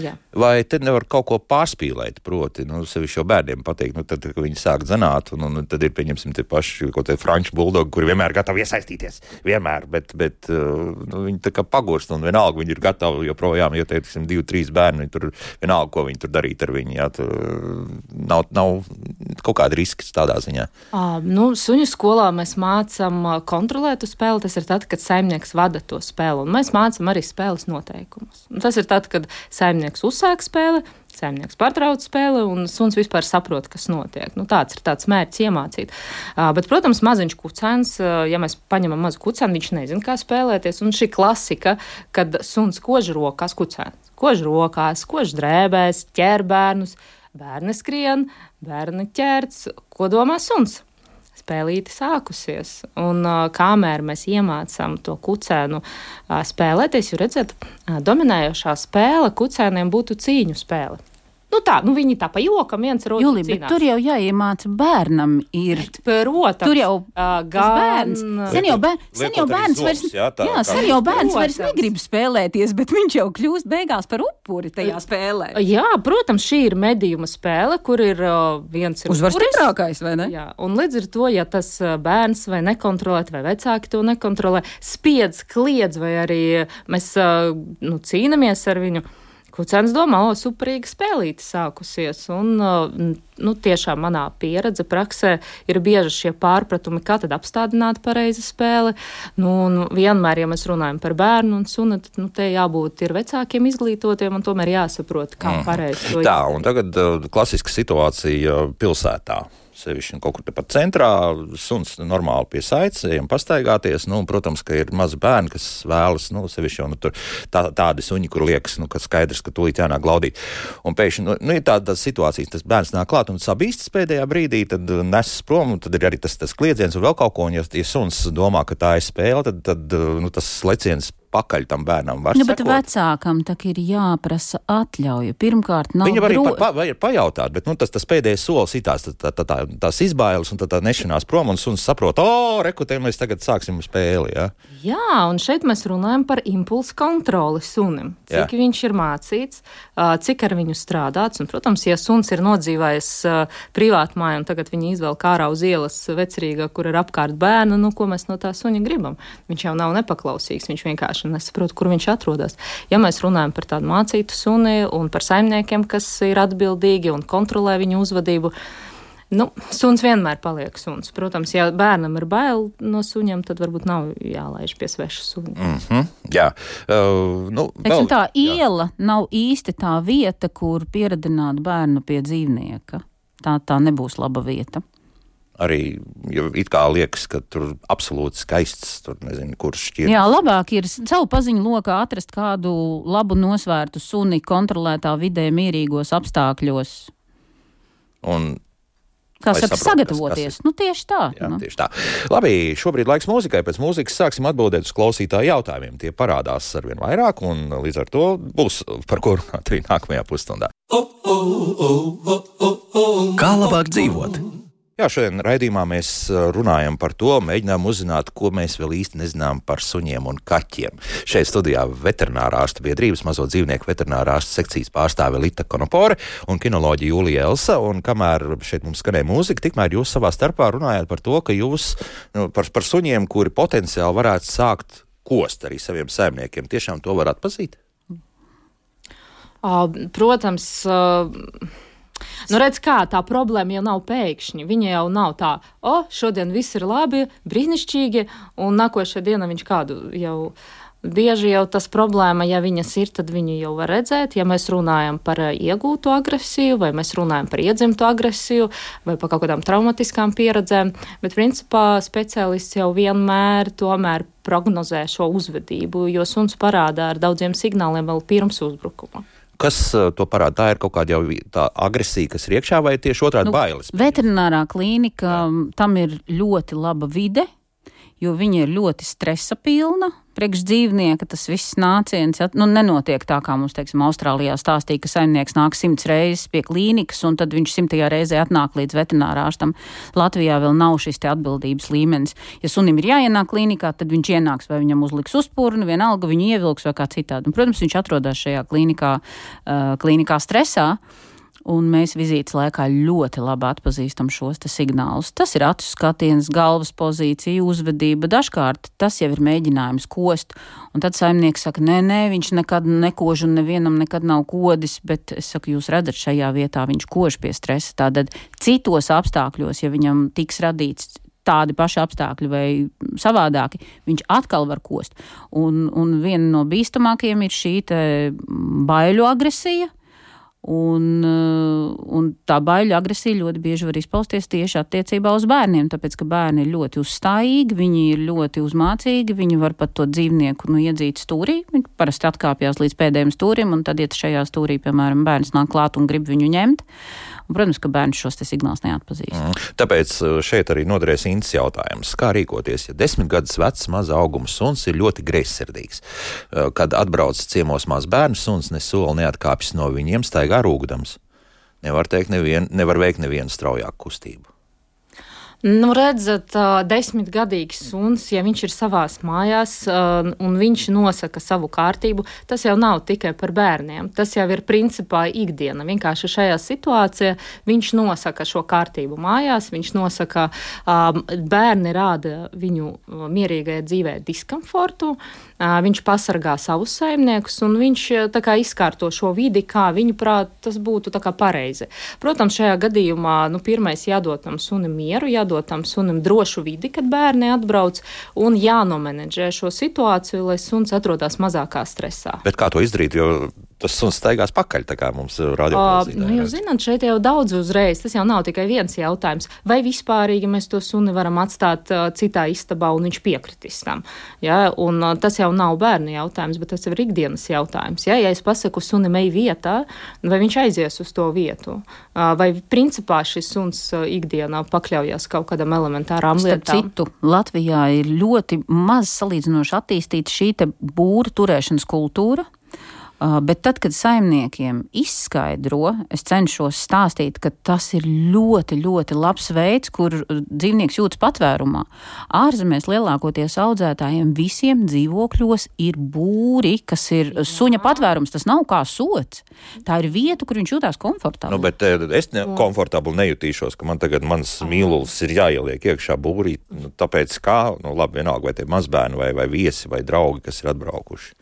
Jā. Vai te nevar kaut ko pārspīlēt? Proti, nu, sevišķi jau bērniem pateikt, nu, tad, kad viņi sāk zināt, un, un tad ir, pieņemsim, tie paši kaut kādi franču buldogi, kuri vienmēr ir gatavi iesaistīties. Vienmēr, bet, bet uh, nu, viņi tā kā pagurst, un vienalga viņi ir gatavi joprojām, jo, teiksim, divi, trīs bērni, tur vienalga, ko viņi tur darīt ar viņu. Jā, tur nav, nav kaut kāda riska tādā ziņā. Uh, nu, suņu skolā mēs mācām kontrolēt spēli. Tas ir tad, kad saimnieks vada to spēli. Un mēs mācām arī spēles noteikumus. Un tas ir tad, kad saimnieks uzsāk spēli. Saimnieks pārtrauc spēli, un suns vispār saprot, kas notiek. Nu, tāds ir tāds mērķis iemācīt. Uh, bet, protams, maziņš kucēns, uh, ja mēs paņemam mazu kucēnu, viņš nezina, kā spēlēties. Un šī klasika, kad suns kož rokās, kucēns kož rokās, kož drēbēs, ķer bērnus, bērni skrien, bērni ķērts. Ko domā suns? Spēlīte sākusies, un uh, kamēr mēs iemācām to kucēnu uh, spēlēties, jūs redzat, uh, dominējošā spēle kucēniem būtu cīņu spēle. Nu tā, nu viņi tā pa jokam viens otru Jūlija, bet tur jau jāiemāca bērnam ir. Protams, Tur jau uh, gan bērns. Sen jau, bēr, sen jau bērns vairs, zobus, jā, tā jā, sen jau bērns vairs Protams. negrib spēlēties, bet viņš jau kļūst beigās par upuri tajā spēlē. Jā, protams, šī ir medījuma spēle, kur ir uh, viens ir Uzvar upuris. stiprākais, vai ne? Jā, un līdz ar to, ja tas bērns vai nekontrolē, vai vecāki to nekontrolē, spiedz, kliedz, vai arī mēs uh, nu, cīnāmies ar viņu. Kucēns domā, o, superīga spēlīte sākusies. Un, uh, nu, tiešām manā pieredze praksē ir bieži šie pārpratumi, kā tad apstādināt pareizi spēli. Nu, un vienmēr, ja mēs runājam par bērnu un sunu, tad nu, te jābūt ir vecākiem izglītotiem un tomēr jāsaprot, kā pareizi to Tā, un tagad uh, klasiska situācija uh, pilsētā. Sevišķi kaut kur tepat centrā, suns normāli pie saites, ejam pastaigāties. Nu, protams, ka ir mazi bērni, kas vēlas, nu, sevišķi jau nu, tur tā, tādi suņi, kur liekas, nu, ka skaidrs, ka tūlīt jānāk glaudīt. Un pēkšņi, nu, nu ir tāda situācija, tas bērns nāk klāt un sabīstas pēdējā brīdī, tad uh, nes prom, un tad ir arī tas, tas kliedziens un vēl kaut ko. Un, ja, ja suns domā, ka tā ir spēle, tad, tad nu, tas leciens pakaļ tam bērnam var Nu, bet sekot. vecākam tā ir jāprasa atļauja. Pirmkārt, nav Viņa var arī dro- pa, pa, var pajautāt, bet nu, tas, tas pēdējais solis ir tās, tā, tā, tā, tās izbailes un tā, tā nešanās prom, un suns saprot, o, rekutē, mēs tagad sāksim spēli. Ja? Jā, un šeit mēs runājam par impulsu kontroli sunim. Jā. Cik viņš ir mācīts, cik ar viņu strādāts. Un, protams, ja suns ir nodzīvājis ā, privātu māju un tagad viņi izvēl ārā uz ielas vecrīgā, kur ir apkārt bērnu, nu, ko mēs no tā suņa gribam? Viņš jau nav nepaklausīgs, viņš vienkārši nesaprot, kur viņš atrodas. Ja mēs runājam par tādu mācītu suni un par saimniekiem, kas ir atbildīgi un kontrolē viņu uzvedību, Nu, suns vienmēr paliek suns. Protams, ja bērnam ir bail no suņiem, tad varbūt nav jālaiž pie sveša suņa. Mm -hmm, jā, uh, nu, Teiksim, tā iela jā. nav īsti tā vieta, kur pieradināt bērnu pie dzīvnieka. Tā, tā nebūs laba vieta arī it kā liekas, ka tur absolūti skaists, tur nezinu, kurš šķiet. Jā, labāk ir savu paziņu lokā atrast kādu labu nosvērtu suni kontrolētā vidē mierīgos apstākļos. Un Kā saka, saprotu, sagatavoties. Kas, kas nu, tieši tā. Jā, nu. tieši tā. Labi, šobrīd laiks mūzikai. Pēc mūzikas sāksim atbildēt uz klausītāju jautājumiem. Tie parādās ar vien vairāk, un līdz ar to būs par ko runāt arī nākamajā pusstundā. Kā labāk dzīvot? Jā, šodien raidījumā mēs runājam par to, mēģinām uzzināt, ko mēs vēl īsti nezinām par suņiem un kaķiem. Šeit studijā veterinārā ārsta biedrības mazo dzīvnieku veterinārā ārsta sekcijas pārstāve Lita Konopore un kinoloģija Jūlija Elsa. Un kamēr šeit mums skanēja mūzika, tikmēr jūs savā starpā runājāt par to, ka jūs nu, par, par suņiem, kuri potenciāli varētu sākt kost arī saviem saimniekiem, tiešām to var atpazīt? Protams. Uh Nu, redz, kā tā problēma jau nav pēkšņi. Viņa jau nav tā, o, oh, šodien viss ir labi, brīnišķīgi, un nākošajā dienā viņš kādu jau. Bieži jau tas problēma, ja viņas ir, tad viņi jau var redzēt, ja mēs runājam par eh, iegūtu agresiju, vai mēs runājam par iedzimtu agresiju, vai par kaut kādām traumatiskām pieredzēm. Bet, principā, speciālists jau vienmēr tomēr prognozē šo uzvedību, jo suns parāda ar daudziem signāliem vēl pirms uzbrukuma. Kas eh, to parāda? Tā ir kaut kāda jau tā agresija, kas ir iekšā, vai tieši otrādi nu, bailes? Veterinārā klīnika tam ir ļoti laba vide, jo viņa ir ļoti stresa pilna priekš dzīvnieka tas viss nāciens ja, nu, nenotiek tā, kā mums, teiksim, Austrālijā stāstīja, ka saimnieks nāk simts reizes pie klīnikas, un tad viņš simtajā reizē atnāk līdz veterinārārstam. Latvijā vēl nav šis te atbildības līmenis. Ja sunim ir jāienāk klīnikā, tad viņš ienāks, vai viņam uzliks uzpūrni, vienalga viņu ievilks vai kā citādi. Un, protams, viņš atrodas šajā klīnikā, uh, klīnikā stresā. Un mēs vizītes laikā ļoti labi atpazīstam šos signālus. Tas ir acu skatiens, galvas pozīcija, uzvedība. Dažkārt tas jau ir mēģinājums kost, un tad saimnieks saka, nē, nē, viņš nekad nekož un nevienam nekad nav kodis, bet es saku, jūs redzat, šajā vietā viņš kož pie stresa. Tātad citos apstākļos, ja viņam tiks radīts tādi paši apstākļi vai savādāki, viņš atkal var kost. Un, un viena no bīstamākajiem ir šī baiļu agresija Un, eh, un tā baila agresija ļoti bieži var izpausties tieši attiecībā uz bērniem, tāpēc ka bērni ir ļoti uzstājīgi, viņi ir ļoti uzmācīgi, viņi var pat to dzīvnieku nu, iedzīt stūrī. Viņi parasti atkāpjas līdz pēdējiem stūrim, un tad, ja šajā stūrī, piemēram, bērns nāk klāt un grib viņu ņemt, un, protams, ka bērns šos signālus neatpazīst. Mm. Tāpēc eh, šeit arī noderēs Intas jautājums, kā rīkoties, ja desmit gadus vecs maza auguma suns ir ļoti greizsirdīgs. Eh, kad atbrauc ciemos maz bērnu suns, ne soli neatkāpjas no viņiem, staigā rūgdams. Nevar, teikt, nevien, nevar veikt nevienu straujāku kustību. Nu, redzat, desmitgadīgs suns, ja viņš ir savās mājās un viņš nosaka savu kārtību, tas jau nav tikai par bērniem. Tas jau ir principā ikdiena. Vienkārši šajā situācijā viņš nosaka šo kārtību mājās, viņš nosaka, bērni rāda viņu mierīgajai dzīvē diskomfortu viņš pasargā savus saimniekus, un viņš kā, izkārto šo vidi, kā viņu prāt, tas būtu pareizi. Protams, šajā gadījumā nu, pirmais jādod tam sunim mieru, jādod tam sunim drošu vidi, kad bērni atbrauc, un jānomenedžē šo situāciju, lai suns atrodas mazākā stresā. Bet kā to izdarīt? Jo tas suns staigās pakaļ, tā kā mums radioklausītājiem. Uh, nu, jūs zināt, šeit jau daudz uzreiz, tas jau nav tikai viens jautājums. Vai vispārīgi mēs to suni varam atstāt uh, citā istabā un viņš piekritīs tam? Ja? Un uh, tas jau nav bērnu jautājums, bet tas ir ikdienas jautājums. Ja, ja es pasaku sunim ej vietā, vai viņš aizies uz to vietu? Uh, vai principā šis suns uh, ikdienā pakļaujas kaut kādam elementārām Starp lietām? Citu, Latvijā ir ļoti maz salīdzinoši attīstīta šī būra turēšanas kultūra. Uh, bet tad, kad saimniekiem izskaidro, es cenšos stāstīt, ka tas ir ļoti, ļoti labs veids, kur uh, dzīvnieks jūtas patvērumā. Ārzemēs lielākoties audzētājiem visiem dzīvokļos ir būri, kas ir Jā. suņa patvērums. Tas nav kā sots. Tā ir vieta, kur viņš jūtas komfortabli. Nu, bet eh, es ne, komfortabli nejutīšos, ka man tagad mans mīlulis ir jāieliek iekšā būrī. Nu, tāpēc kā, nu labi, vienalga, vai tie mazbērni vai, vai viesi vai draugi, kas ir atbraukuši.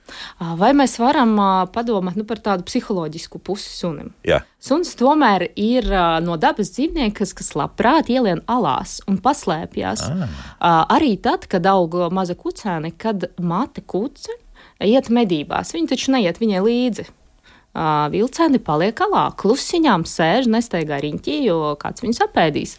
Vai mēs varam padomāt nu, par tādu psiholoģisku pusi sunim? Jā. Suns tomēr ir no dabas dzīvnieks, kas labprāt ielien alās un paslēpjas. Ah. Arī tad, kad aug maza kucēne, kad mate kuce iet medībās. Viņa taču neiet viņai līdzi vilcēni paliek alā, klusiņām sēž, nesteigā riņķī, jo kāds viņus apēdīs.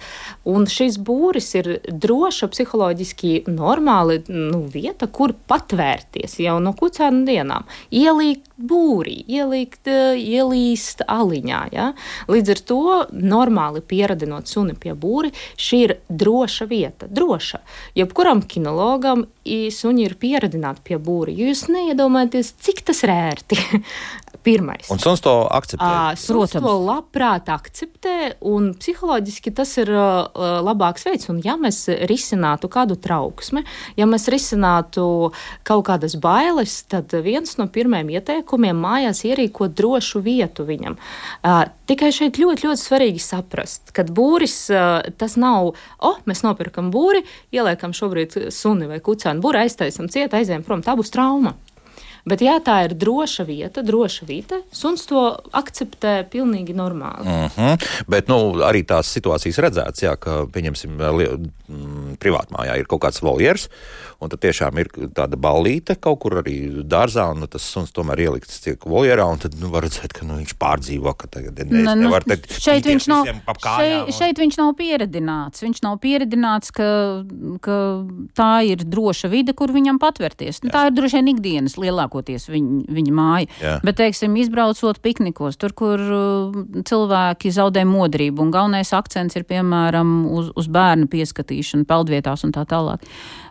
Un šis būris ir droša, psiholoģiski normāla nu, vieta, kur patvērties jau no kucēnu dienām. Ielikt būrī, ielikt, ielīst aliņā. Ja? Līdz ar to, normāli pieradinot suni pie būri, šī ir droša vieta. Droša. Jebkuram kinologam suņi ir pieradināti pie būri, jo jūs neiedomājaties, cik tas ir ērti. Pirmais. Un suns to akceptē. À, suns to labprāt akceptē, un psiholoģiski tas ir uh, labāks veids. Un ja mēs risinātu kādu trauksmi, ja mēs risinātu kaut kādas bailes, tad viens no pirmajiem ieteikumiem mājās ierīkot drošu vietu viņam. Uh, tikai šeit ļoti, ļoti svarīgi saprast, ka būris uh, tas nav, oh, mēs nopirkam būri, ieliekam šobrīd suni vai kucēnu būri, aiztaisam ciet, aizējam prom. Tā būs trauma. Bet, ja tā ir droša vieta, droša vide, suns to akceptē pilnīgi normāli. Mm -hmm. Bet nu, arī tās situācijas redzētas, jā, ka, pieņemsim, mm, privātmājā ir kaut kāds voljers, un tad tiešām ir tāda ballīte kaut kur arī dārzā, un nu, tas suns tomēr ielikts tiek voljerā, un tad nu, var redzēt, ka nu, viņš pārdzīvo, ka tagad ne, nu, nevar teikt, šeit viņš nav, šeit, un... šeit viņš nav pieredināts. Viņš nav pieredināts, ka, ka tā ir droša vide, kur viņam patvērties. Nu, tā ir droši vien ikdienas lielākā lielākoties viņa, viņa māja. Jā. Bet, teiksim, izbraucot piknikos, tur, kur uh, cilvēki zaudē modrību, un galvenais akcents ir, piemēram, uz, uz bērnu pieskatīšanu peldvietās un tā tālāk.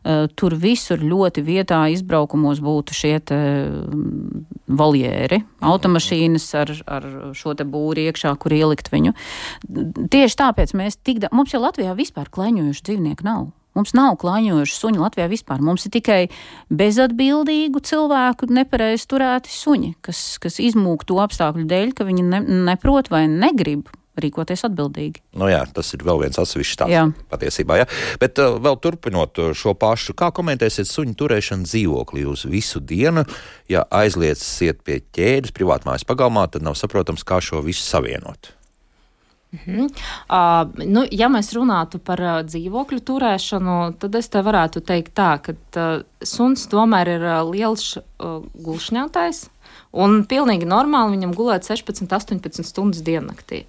Uh, tur visur ļoti vietā izbraukumos būtu šie um, voljēri, automašīnas ar, ar šo te būri iekšā, kur ielikt viņu. Tieši tāpēc mēs tik, da... mums jau Latvijā vispār kleņojuši dzīvnieku nav. Mums nav klāņojuši suņi Latvijā vispār. Mums ir tikai bezatbildīgu cilvēku nepareizi turēti suņi, kas, kas izmūg to apstākļu dēļ, ka viņi ne, neprot vai negrib rīkoties atbildīgi. Nu jā, tas ir vēl viens atsevišķs stāsts patiesībā. Jā. Bet uh, vēl turpinot uh, šo pašu, kā komentēsiet suņu turēšanu dzīvoklī uz visu dienu? Ja aizlieciet pie ķēdes privātmājas pagalmā, tad nav saprotams, kā šo visu savienot. Mhm. Uh, nu, ja mēs runātu par uh, dzīvokļu turēšanu, tad es te varētu teikt tā, ka uh, suns tomēr ir uh, liels uh, gulšņātājs. Un pilnīgi normāli viņam gulēt 16, 18 stundas diennaktī.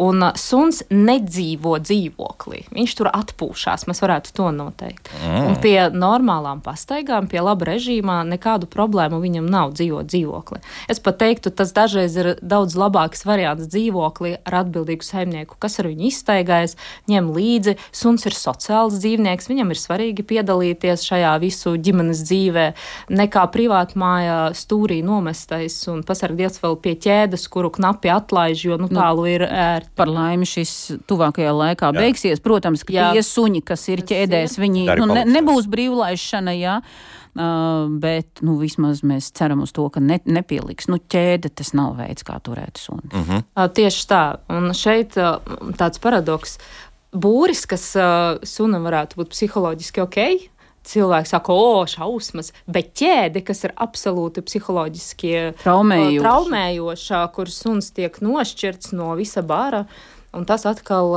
Un uh, suns nedzīvo dzīvoklī. Viņš tur atpūšas, mēs varētu to noteikt. Mm. Un pie normālām pastaigām, pie laba režīmā, nekādu problēmu viņam nav dzīvot dzīvoklī. Es pat teiktu, tas dažreiz ir daudz labāks variants dzīvoklī ar atbildīgu saimnieku, kas ar viņu iztaigājas, ņem līdzi. Suns ir sociāls dzīvnieks, viņam ir svarīgi piedalīties šajā visu ģimenes dzīvē, nekā privātmājā stūrī nomestais un pasargdies vēl pie ķēdes, kuru knapi atlaiž, jo nu, nu tālu ir ērti par laimi šis tuvākajā laikā jā. beigsies. Protams, ka jā. tie suņi, kas ir ķēdēs, viņi nu, ne, nebūs brīvlaišana, jā. Uh, bet nu, vismaz mēs ceram uz to, ka ne, nepieliks. Nu, ķēde tas nav veids, kā turēt suni. Uh -huh. uh, tieši tā. Un šeit uh, tāds paradoks. Būris, kas uh, sunam varētu būt psiholoģiski ok, cilvēki saka, o, šausmas, bet ķēde, kas ir absolūti psiholoģiski traumējoša, traumējošā, kur suns tiek nošķirts no visa bara. Un tas atkal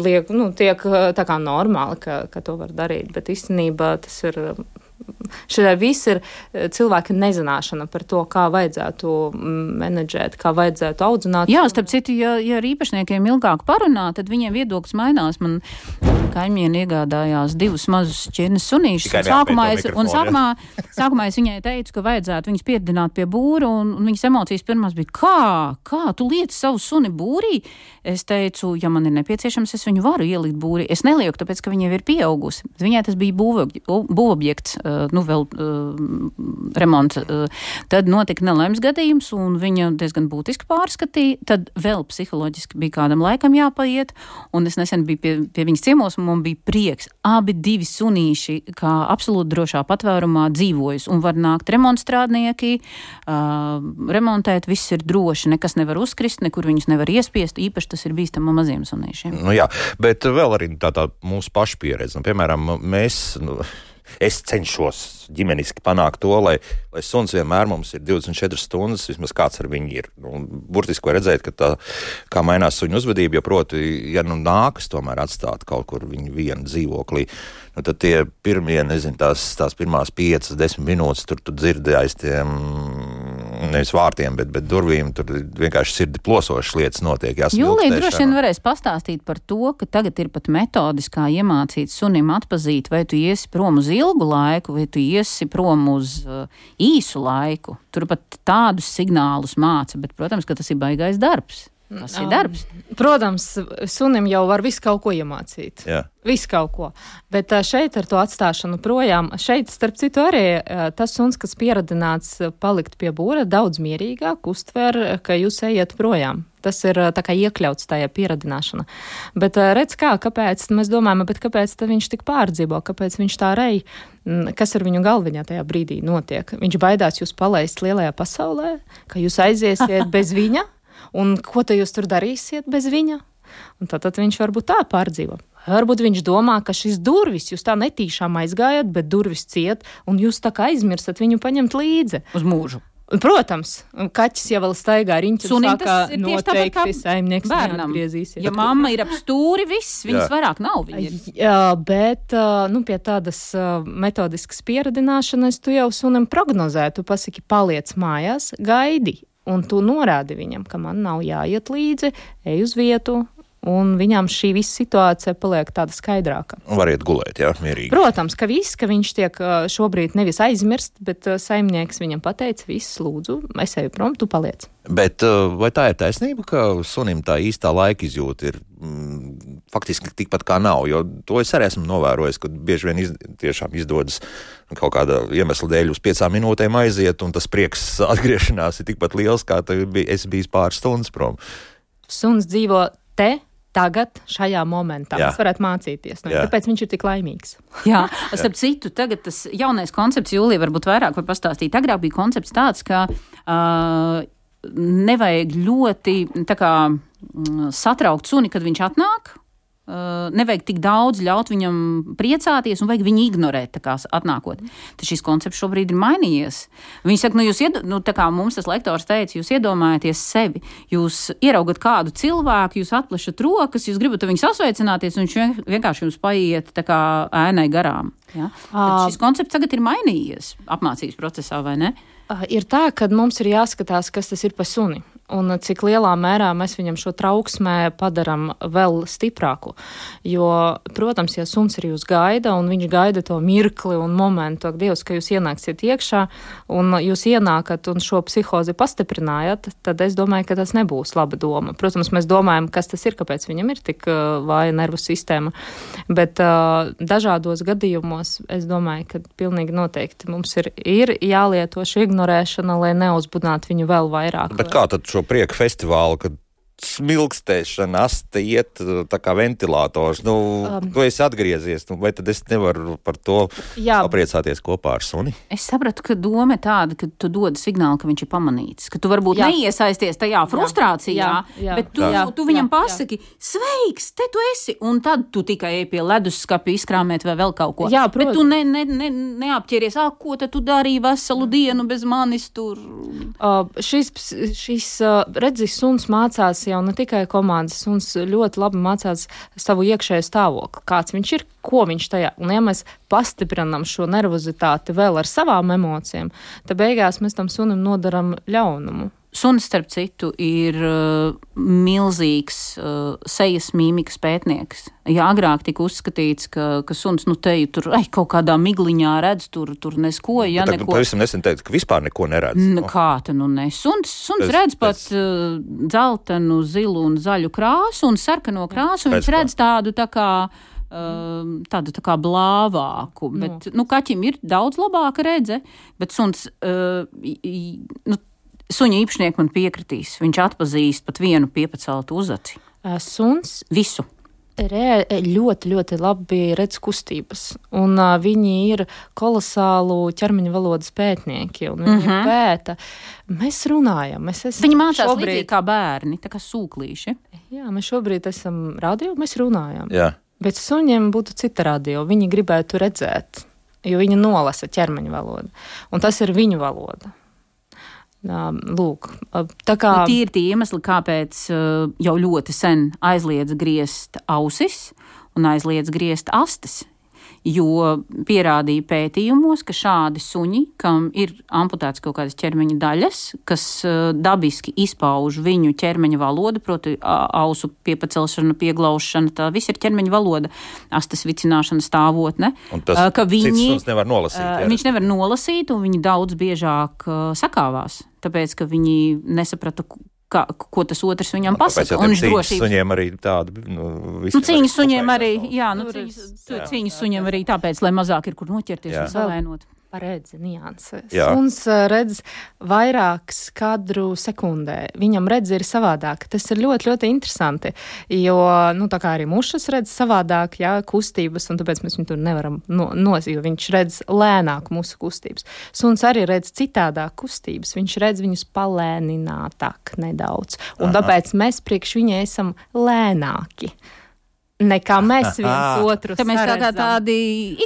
liek, nu, tiek tā kā normāli, ka, ka to var darīt, bet īstenībā tas ir Šī viss ir eh, cilvēka nezināšana par to, kā vajadzētu mm, menedžēt, kā vajadzētu audzināt. Jā, starp citu, ja, ja ar īpašniekiem ilgāk parunā, tad viņiem viedoklis mainās. Man kaimiņi iegādājās divus mazus ķirnes sunīšus. Un sākumā, es, un sākumā, sākumā es viņai teicu, ka vajadzētu viņus pieredzināt pie būra, un, un viņas emocijas pirmās bija, kā, kā tu liec savu suni būrī? Es teicu, ja man ir nepieciešams, es viņu varu ielikt būrī. Es nelieku, tāpēc, ka viņa jau ir pieaugusi. Viņai tas bija būvobjekts nu, vēl uh, remonts. Uh, tad notika nelaimes gadījums, un viņa diezgan būtiski pārskatīja. Tad vēl psiholoģiski bija kādam laikam jāpaiet, un es nesen biju pie, pie viņas ciemos, un man bija prieks. Abi divi sunīši, kā absolūti drošā patvērumā dzīvojas, un var nākt remontstrādnieki, remontēt, viss ir droši, nekas nevar uzkrist, nekur viņus nevar iespiest, īpaši tas ir bīstama maziem sunīšiem. Nu jā, bet vēl arī tā, tā mūsu paša pieredze. Nu, piemēram, mēs. Nu, es cenšos ģimeniski panākt to, lai, lai suns vienmēr mums ir 24 stundas, vismaz kāds ar viņu ir. Un, burtiski var redzēt, ka tā kā mainās suņu uzvedība, jo proti, ja nu nākas tomēr atstāt kaut kur viņu vienu dzīvoklī, nu, tad tie pirmie, nezinu, tās, tās pirmās piecas, desmit minūtes tur tu dzirdi aiz tiem nevis vārtiem, bet, bet durvīm. Tur vienkārši sirdi plosošas lietas notiek. Jūlija droši vien varēs pastāstīt par to, ka tagad ir pat metodiskā iemācīt sunim atpazīt, vai tu iesi prom uz ilgu laiku, vai tu iesi prom uz uh, īsu laiku. Tur pat tādus signālus māca, bet, protams, ka tas ir baigais darbs. Tas ir darbs. Protams, sunim jau var visu kaut ko iemācīt. Jā. Visu kaut ko. Bet šeit ar to atstāšanu projām, šeit, starp citu, arī tas suns, kas pieradināts palikt pie būra, daudz mierīgāk uztver, ka jūs ejat projām. Tas ir tā kā iekļauts tajā pieradināšanā. Bet redz kā, kāpēc mēs domājam, bet kāpēc viņš tik pārdzīvo, kāpēc viņš tā rej, kas ar viņu galviņā tajā brīdī notiek. Viņš baidās jūs palaist lielajā pasaulē, ka jūs aiziesiet bez viņa un ko tad jūs tur darīsiet bez viņa? Un tad, tad viņš varbūt tā pārdzīvo. Varbūt viņš domā, ka šis durvis jūs tā netīšām aizgājat, bet durvis ciet, un jūs tā kā aizmirstat viņu paņemt līdzi. Uz mūžu. Protams, kaķis jau vēl staigā riņķis. Sunim tas ir tieši tāpat kā saimnieks bērnam. Ja mamma ir ap stūri, viss, viņas vairāk nav. Jā, bet, nu, pie tādas metodiskas pieradināšanas tu jau sunim prognozē, tu pasaki, paliec mājās, gaidi un tu norādi viņam, ka man nav jāiet līdzi, ej uz vietu. Un viņam šī visa situācija paliek tāda skaidrāka. Variet gulēt, jā, mierīgi. Protams, ka viss, ka viņš tiek šobrīd nevis aizmirst, bet saimnieks viņam pateica, viss, lūdzu, es eju prom, tu paliec. Bet vai tā ir taisnība, ka sunim tā īstā laika izjūta ir mm, faktiski tikpat kā nav? Jo to es arī esmu novērojis, ka bieži vien iz, tiešām izdodas kaut kāda iemesla dēļ uz piecām minūtēm aiziet, un tas prieks atgriešanās ir tikpat liels, kā es biju pāris stundas prom. Suns dzīvo te, tagad, šajā momentā. Jā. Mēs varētu mācīties no. Kāpēc viņš ir tik laimīgs? Jā, starp citu, tagad tas jaunais koncepts, Jūlija, varbūt vairāk var pastāstīt. Agrāk bija koncepts tāds, ka uh, nevajag ļoti kā, satraukt suni, kad viņš atnāk. Uh, nevajag tik daudz ļaut viņam priecāties, un vajag viņu ignorēt, kā atnākot. Tad šis koncepts šobrīd ir mainījies. Viņi saka, nu, jūs, nu, kā mums tas lektors teica, jūs iedomājaties sevi, jūs ieraugat kādu cilvēku, jūs atplešat rokas, jūs gribat viņu sasveicināties, un viņš vienkārši jums paiet kā ēnai garām. Ja? Tad šis koncepts tagad ir mainījies apmācības procesā, vai ne? Ir tā, ka mums ir jāskatās, kas tas ir pa suni un cik lielā mērā mēs viņam šo trauksmē padarām vēl stiprāku. Jo, protams, ja suns arī jūs gaida, un viņš gaida to mirkli un momentu, ak, Dievs, ka jūs ienāksiet iekšā, un jūs ienākat un šo psihozi pastiprinājat, tad es domāju, ka tas nebūs laba doma. Protams, mēs domājam, kas tas ir, kāpēc viņam ir tik uh, vāja nervu sistēma, bet uh, dažādos gadījumos es domāju, ka pilnīgi noteikti mums ir, ir jālieto šī ignorēšana, lai neuzbudinātu viņu vēl vairāk. Bet kā tad šo prieku festivālu, kad smilkstēšana, asta iet tā kā ventilators. Nu, um, tu esi atgriezies, nu, vai tad es nevaru par to jā, apriecāties kopā ar suni? Es sapratu, ka doma ir tāda, ka tu dod signālu, ka viņš ir pamanīts, ka tu varbūt jā. neiesaisties tajā frustrācijā, jā, jā, bet tu, jā, tu viņam jā, pasaki, jā. sveiks, te tu esi, un tad tu tikai ej pie leduskapja izkrāmēt vai vēl kaut ko. Jā, protams. Bet tu ne, ne, ne, neapķeries, ah, ko tad tu darīji veselu dienu bez manis tur. Uh, šis, šis uh, redzis suns mācās jau ne tikai komandas, suns ļoti labi mācās savu iekšējo stāvokli, kāds viņš ir, ko viņš tajā. Un, ja mēs pastiprinām šo nervozitāti vēl ar savām emocijām, tad beigās mēs tam sunim nodaram ļaunumu. Suns, starp citu, ir uh, milzīgs uh, sejas mīmikas pētnieks. Ja agrāk tika uzskatīts, ka, ka suns nu, te tur ai, kaut kādā migliņā redz, tur, tur nesko. Ja, tā, neko... Pavisam nesen teica, ka vispār neko neredz. N oh. Kā tā nu ne? Suns, suns pēc, redz pat pēc... uh, dzeltenu, zilu un zaļu krāsu un sarkano krāsu. Viņš redz tādu tā kā um, tādu tā kā blāvāku. Bet, no. nu, kaķim ir daudz labāka redze, bet suns. Uh, nu, Suņa īpašnieks man piekritīs. Viņš atpazīst pat vienu piepaceltu uzaci. Suns visu. Re, ļoti, ļoti labi redz kustības, un uh, viņi ir kolosālu ķermeņa valodas pētnieki, un viņi mm -hmm. pēta. Mēs runājam, mēs esam. Viņi mācās šobrīd... līdzīgi kā bērni, tā kā sūklīši. Jā, mēs šobrīd esam radio, mēs runājam. Jā. Bet suņiem būtu cita radio, viņi gribētu redzēt. jo viņa nolasa ķermeņa valodu. Un tas ir viņu valoda. Lūk, tā kā. Nu, Tīri tie iemesli, kāpēc jau ļoti sen aizliedz griezt ausis un aizliedz griezt astes jo pierādīja pētījumos, ka šādi suņi, kam ir amputēts kaut kādas ķermeņa daļas, kas uh, dabiski izpauž viņu ķermeņa valodu, proti, ausu piepacelšana, pieglaušana, tā viss ir ķermeņa valoda, astas vicināšana, stāvotne. Uh, ka viņi nevar nolasīt. Uh, jā. Viņš nevar nolasīt, un viņi daudz biežāk sakāvās, tāpēc, ka viņi nesaprata, Kā, ko tas otrs viņam nu, pasaka. Un viņš drošības suņiem arī tāda. Nu, nu, cīņas suņiem arī, jā, nu, cīņas, cīņas suņiem arī tāpēc, lai mazāk ir kur noķerties jā. un salēnot redzi nianses. Suns redz vairāk skadru sekundē. Viņam redz ir savādāk. Tas ir ļoti, ļoti interesanti, jo, nu, tā kā arī mušas redz savādāk, jā, kustības, un tāpēc mēs viņu tur nevaram no, nos, jo viņš redz lēnāk mūsu kustības. Suns arī redz citādāk kustības. Viņš redz viņus palēninātāk nedaudz, un Aha. tāpēc mēs priekš viņa esam lēnāki nekā mēs viens otru saprotam. Mēs tā kā tādi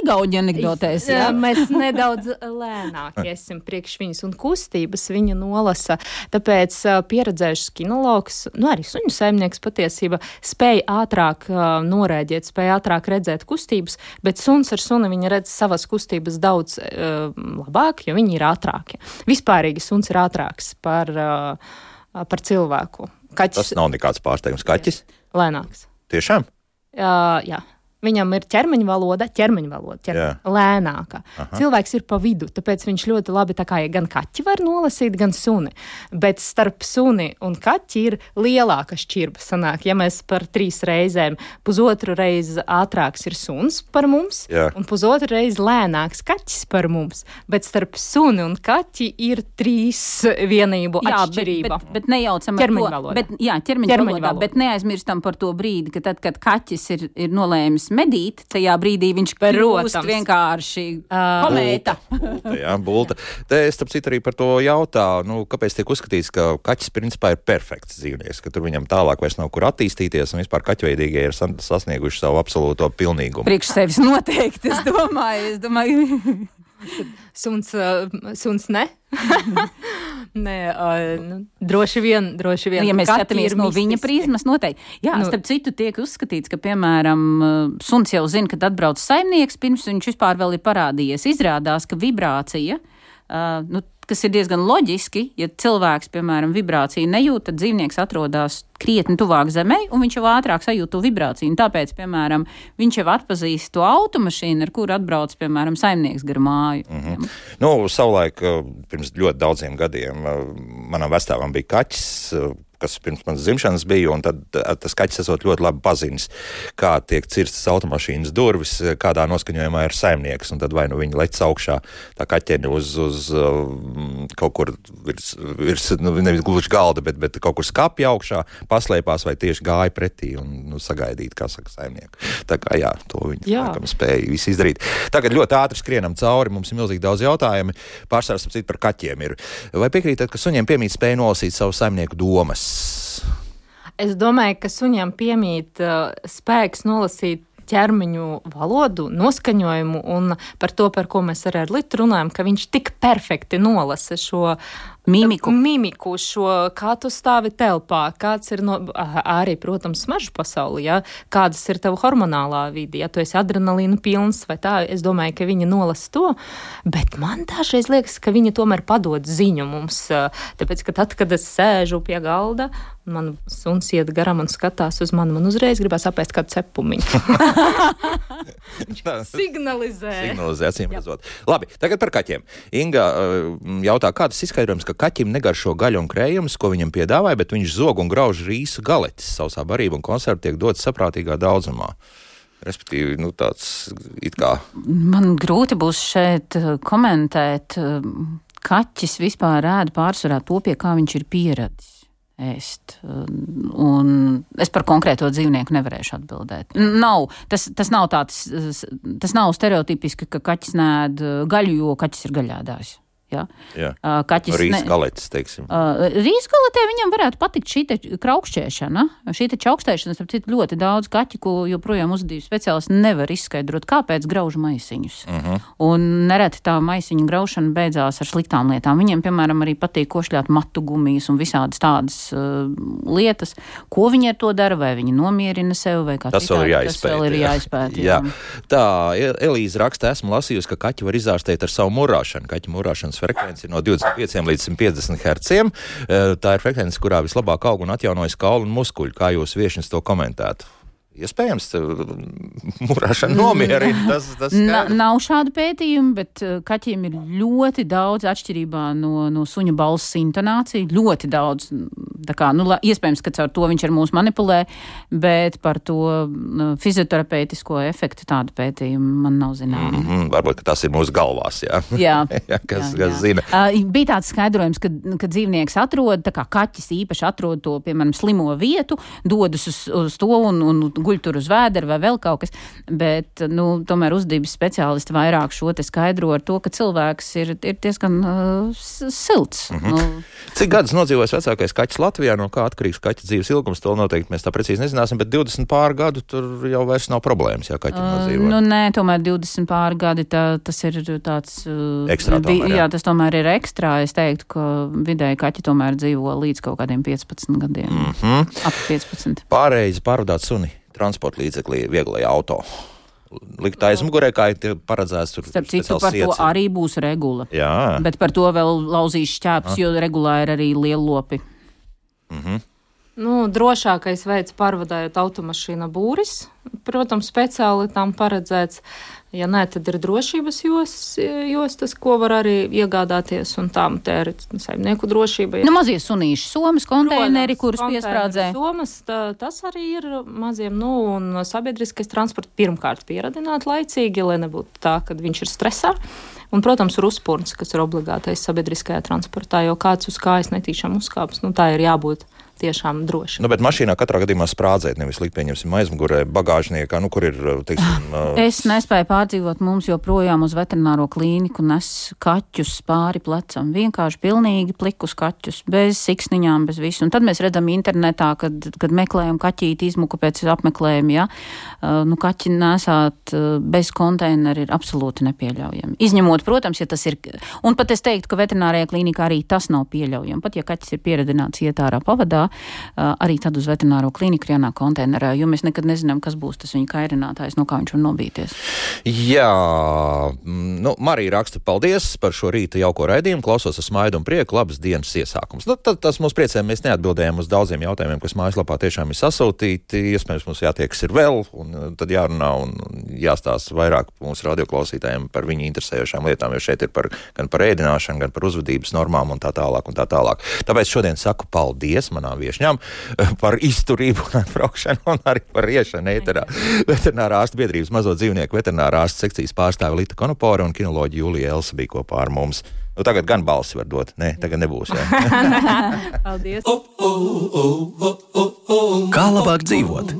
igauņi anekdotēs. Jā? mēs nedaudz lēnāk esam priekš viņas un kustības viņa nolasa. Tāpēc pieredzējušs kinologs, nu arī suņu saimnieks patiesībā spēja ātrāk norēģēt, spēja ātrāk redzēt kustības, bet suns ar suni viņa redz savas kustības daudz uh, labāk, jo viņi ir ātrāki. Vispārīgi suns ir ātrāks par, uh, par cilvēku. Kaķis, Tas nav nekāds pārsteigums. Kaķis? Lēnāks. Tiešām? Uh, jā. Viņam ir ķermeņa valoda, ķermeņa valoda, ķermeņa, lēnāka. Aha. Cilvēks ir pa vidu, tāpēc viņš ļoti labi kā, gan kaķi var nolasīt, gan suni. Bet starp suni un kaķi ir lielāka šķirba. Sanāk, ja mēs par trīs reizēm, pusotru reizi ātrāks ir suns par mums, Jā. un pusotru reizi lēnāks kaķis par mums. Bet starp suni un kaķi ir trīs vienību jā, atšķirība. Bet, bet, bet nejaucam ķermeņa valodu. Bet, jā, ķermeņa, ķermeņa valodā, valoda. Bet neaizmirstam par to brīdi, ka tad, kad kaķis ir, ir nolēmis medīt, tajā brīdī viņš kļūst vienkārši uh, komēta. bulta, jā, bulta. Te es, starp citu, arī par to jautāju, nu, kāpēc tiek uzskatīts, ka kaķis principā ir perfekts dzīvnieks, ka tur viņam tālāk vairs nav kur attīstīties, un vispār kaķveidīgie ir sasnieguši savu absolūto pilnīgumu. Priekš sevis noteikti, es domāju. Es domāju. suns, uh, suns ne. Nē, uh, nu, droši vien, droši vien. Nu, ja mēs skatāmies no viņa prizmas, noteikti. Jā, nu, starp citu, tiek uzskatīts, ka, piemēram, suns jau zina, kad atbrauc saimnieks, pirms viņš vispār vēl ir parādījies. Izrādās, ka vibrācija, uh, nu, kas ir diezgan loģiski, ja cilvēks, piemēram, vibrāciju nejūt, tad dzīvnieks atrodas krietni tuvāk zemē, un viņš jau ātrāk sajūt to vibrāciju. Un tāpēc, piemēram, viņš jau atpazīst to automašīnu, ar kuru atbrauc, piemēram, saimnieks gar māju. Mm -hmm. Nu, savulaik, pirms ļoti daudziem gadiem, manam vecāvam bija kaķis kas pirms manas dzimšanas bija, un tad eh, tas kaķis esot ļoti labi pazinis, kā tiek cirstas automašīnas durvis, kādā noskaņojumā ir saimnieks, un tad vai nu viņi lec augšā tā kaķeņa uz, uz uh, kaut kur virs, virs nu, nevis gluži galda, bet, bet kaut kur skapja augšā, paslēpās vai tieši gāja pretī un nu, sagaidīt, kā saka saimnieku. Tā kā jā, to viņi laikam spēja visu izdarīt. Tagad ļoti ātri skrienam cauri, mums ir milzīgi daudz jautājumu. Pārsvars par kaķiem ir. Vai piekrītat, ka suņiem piemīt spēja nolasīt savu saimnieku domas? Es domāju, ka suņam piemīt uh, spēks nolasīt ķermeņu valodu, noskaņojumu un par to, par ko mēs arī ar Litu runājam, ka viņš tik perfekti nolasa šo Mimiku. Mimiku šo, kā tu stāvi telpā, kāds ir no, arī, protams, smaržu pasauli, ja? kādas ir tava hormonālā vide, ja tu esi adrenalīna pilns vai tā, es domāju, ka viņa nolasa to, bet man dažreiz liekas, ka viņa tomēr padod ziņu mums, tāpēc, ka tad, kad es sēžu pie galda, man suns iet garam un skatās uz mani, man uzreiz gribās apēst kādu cepumiņu. Viņš signalizē. Signalizē, acīm redzot. Labi, tagad par kaķiem. Inga jautā, kādas izskaidrojums, ka kaķim negaršo gaļu un krējumus, ko viņam piedāvāja, bet viņš zog un grauž rīsu galetis. Sausā barība un konserva tiek dotas saprātīgā daudzumā. Respektīvi, nu, tāds it kā. Man grūti būs šeit eh, komentēt. Eh, kaķis vispār ēda pārsvarā to, pie kā viņš ir pieradis ēst. Un es par konkrēto dzīvnieku nevarēšu atbildēt. Nav, tas, tas nav tāds, tas nav stereotipiski, ka kaķis nēd gaļu, jo kaķis ir gaļādājs. Ja? Jā. Kaķis Rīgas ne- galetes, teiksim. Rīzgalatē viņam varētu patikt šī kraukšķēšana. Šī čaukstēšana, starp citu, ļoti daudz kaķu, ko joprojām uzvedības speciālisti nevar izskaidrot, kāpēc grauž maisiņus. Uh -huh. Un nereti tā maisiņu graušana beidzās ar sliktām lietām. Viņiem, piemēram, arī patīk košļāt matu gumijas un visādas tādas uh, lietas. Ko viņi ar to dara, vai viņi nomierina sevi, vai kā Tas vēl ir citādi, jāizpēta. Tas vēl ir jā. jāizpēta. Jā. Tā, E- Elīze raksta, esmu lasījusi, ka kaķi var izārstēt ar savu murāšanu. Kaķu murāšanas frekvence ir no 25 līdz 150 Hz. Tā ir frekvence, kurā vislabāk aug un atjaunojas kaulu un muskuļi. Kā jūs viešņas to komentētu? Iespējams, tā, murāšana nomierina. Tas, tas Na, nav šādu pētījumu, bet uh, kaķiem ir ļoti daudz atšķirībā no, no suņa balss intonācija. Ļoti daudz. Kā, nu, iespējams, ka caur to viņš ar mums manipulē, bet par to uh, fizioterapeitisko efektu tādu pētījumu man nav zināma. Mm. Mm, varbūt tas ir mūsu galvās. Jā, Jā, jā kas, jā, kas jā. zina. Uh, bija tāds skaidrojums, ka, ka dzīvnieks atrod, kā kaķis īpaši atrod to, piemēram, slimo vietu, dodas uz, uz to un, un guļ tur uz vēdera vai vēl kaut kas. Bet, nu, tomēr uzdības speciālisti vairāk šo te skaidro ar to, ka cilvēks ir, ir diezgan uh, s- silts. Mm -hmm. nu, Cik gadus nodzīvojas vecākais kaķis Latvijā, no kā atkarīgs kaķa dzīves ilgums, to noteikti mēs tā precīzi nezināsim, bet 20 pār gadu tur jau vairs nav problēmas, ja kaķi Uh, nodzīvo. nu, nē, tomēr 20 pāri gadi tā, tas ir tāds. Uh, Ekstra tomēr, jā. jā, tas tomēr ir ekstra. Es teiktu, ka vidēji kaķi tomēr dzīvo līdz kaut kādiem 15 gadiem. Mm. -hmm. Ap 15. Pārējais pārvadāt suni transporta līdzeklī, vieglajā auto. Likt aizmugurē, kā ir paredzēts tur. Starp citu, par to siets. arī būs regula. Jā, Bet par to vēl lauzīs šķēpus, jo regulā ir arī lielopi. Nu, drošākais veids pārvadājot automašīnu būris, protams, speciāli tam paredzēts. Ja nē, tad ir drošības jos, jostas, ko var arī iegādāties, un tām ir saimnieku drošība. Nu, mazie sunīši, somas, konteineri, Protams, kurus piesprādzē. Somas, tā, tas arī ir maziem, nu, un sabiedriskais transports pirmkārt pieradināt laicīgi, lai nebūtu tā, ka viņš ir stresā. Un, protams, ir uzpūns, kas ir obligātais sabiedriskajā transportā, jo kāds uz kājas netīšām uzkāps, nu, tā ir jābūt tiešām droši. nu, bet mašīnā katrā gadījumā sprādzēt, nevis likt, pieņemsim, aizmugurē, bagāžniekā, nu, kur ir, teiksim, uh, Es nespēju pārdzīvot, mums joprojām uz veterināro klīniku nes kaķus pāri plecam. Vienkārši pilnīgi plikus kaķus, bez siksniņām, bez visu. Un tad mēs redzam internetā, kad, kad meklējam kaķīti izmuku pēc apmeklējuma, ja, uh, nu, kaķi nesāt uh, bez konteineru ir absolūti nepieļaujami. Izņemot, protams, ja tas ir, un pat es teiktu, ka veterinārajā klīnikā arī tas nav pieļaujami. Pat ja kaķis ir pieredināts iet ārā pavadā, arī tad uz veterināro klīniku ir jānāk konteinerā, jo mēs nekad nezinām, kas būs tas viņa kairinātājs, no kā viņš var nobīties. Jā, mm, nu, Marija raksta, paldies par šo rīta jauko raidījumu. Klausos ar smaidu un prieku. Labas dienas iesākums. Nu, tad, tas mums priecē. Mēs neatbildējām uz daudziem jautājumiem, kas mājaslapā tiešām ir sasūtīti. Iespējams, mums jātiekas ir vēl, un uh, tad jārunā un un jāstāsta vairāk mūsu radioklausītājiem par viņu interesējošām lietām, jo šeit ir par, gan par ēdināšanu, gan par uzvedības normām un tā tālāk. Un tā tālāk. Tāpēc šodien saku paldies manām viesņām par izturību un atbraukšanu un arī par iešanu ēterā. Veterinārā ārsta biedrības mazo dzīvnieku veterinārā ārsta sekcijas pārstāve Lita Konopora un kinoloģija Julija Elsa bija kopā ar mums. Nu, tagad gan balsi var dot. Nē, tagad nebūs. Paldies! Kā labāk dzīvot?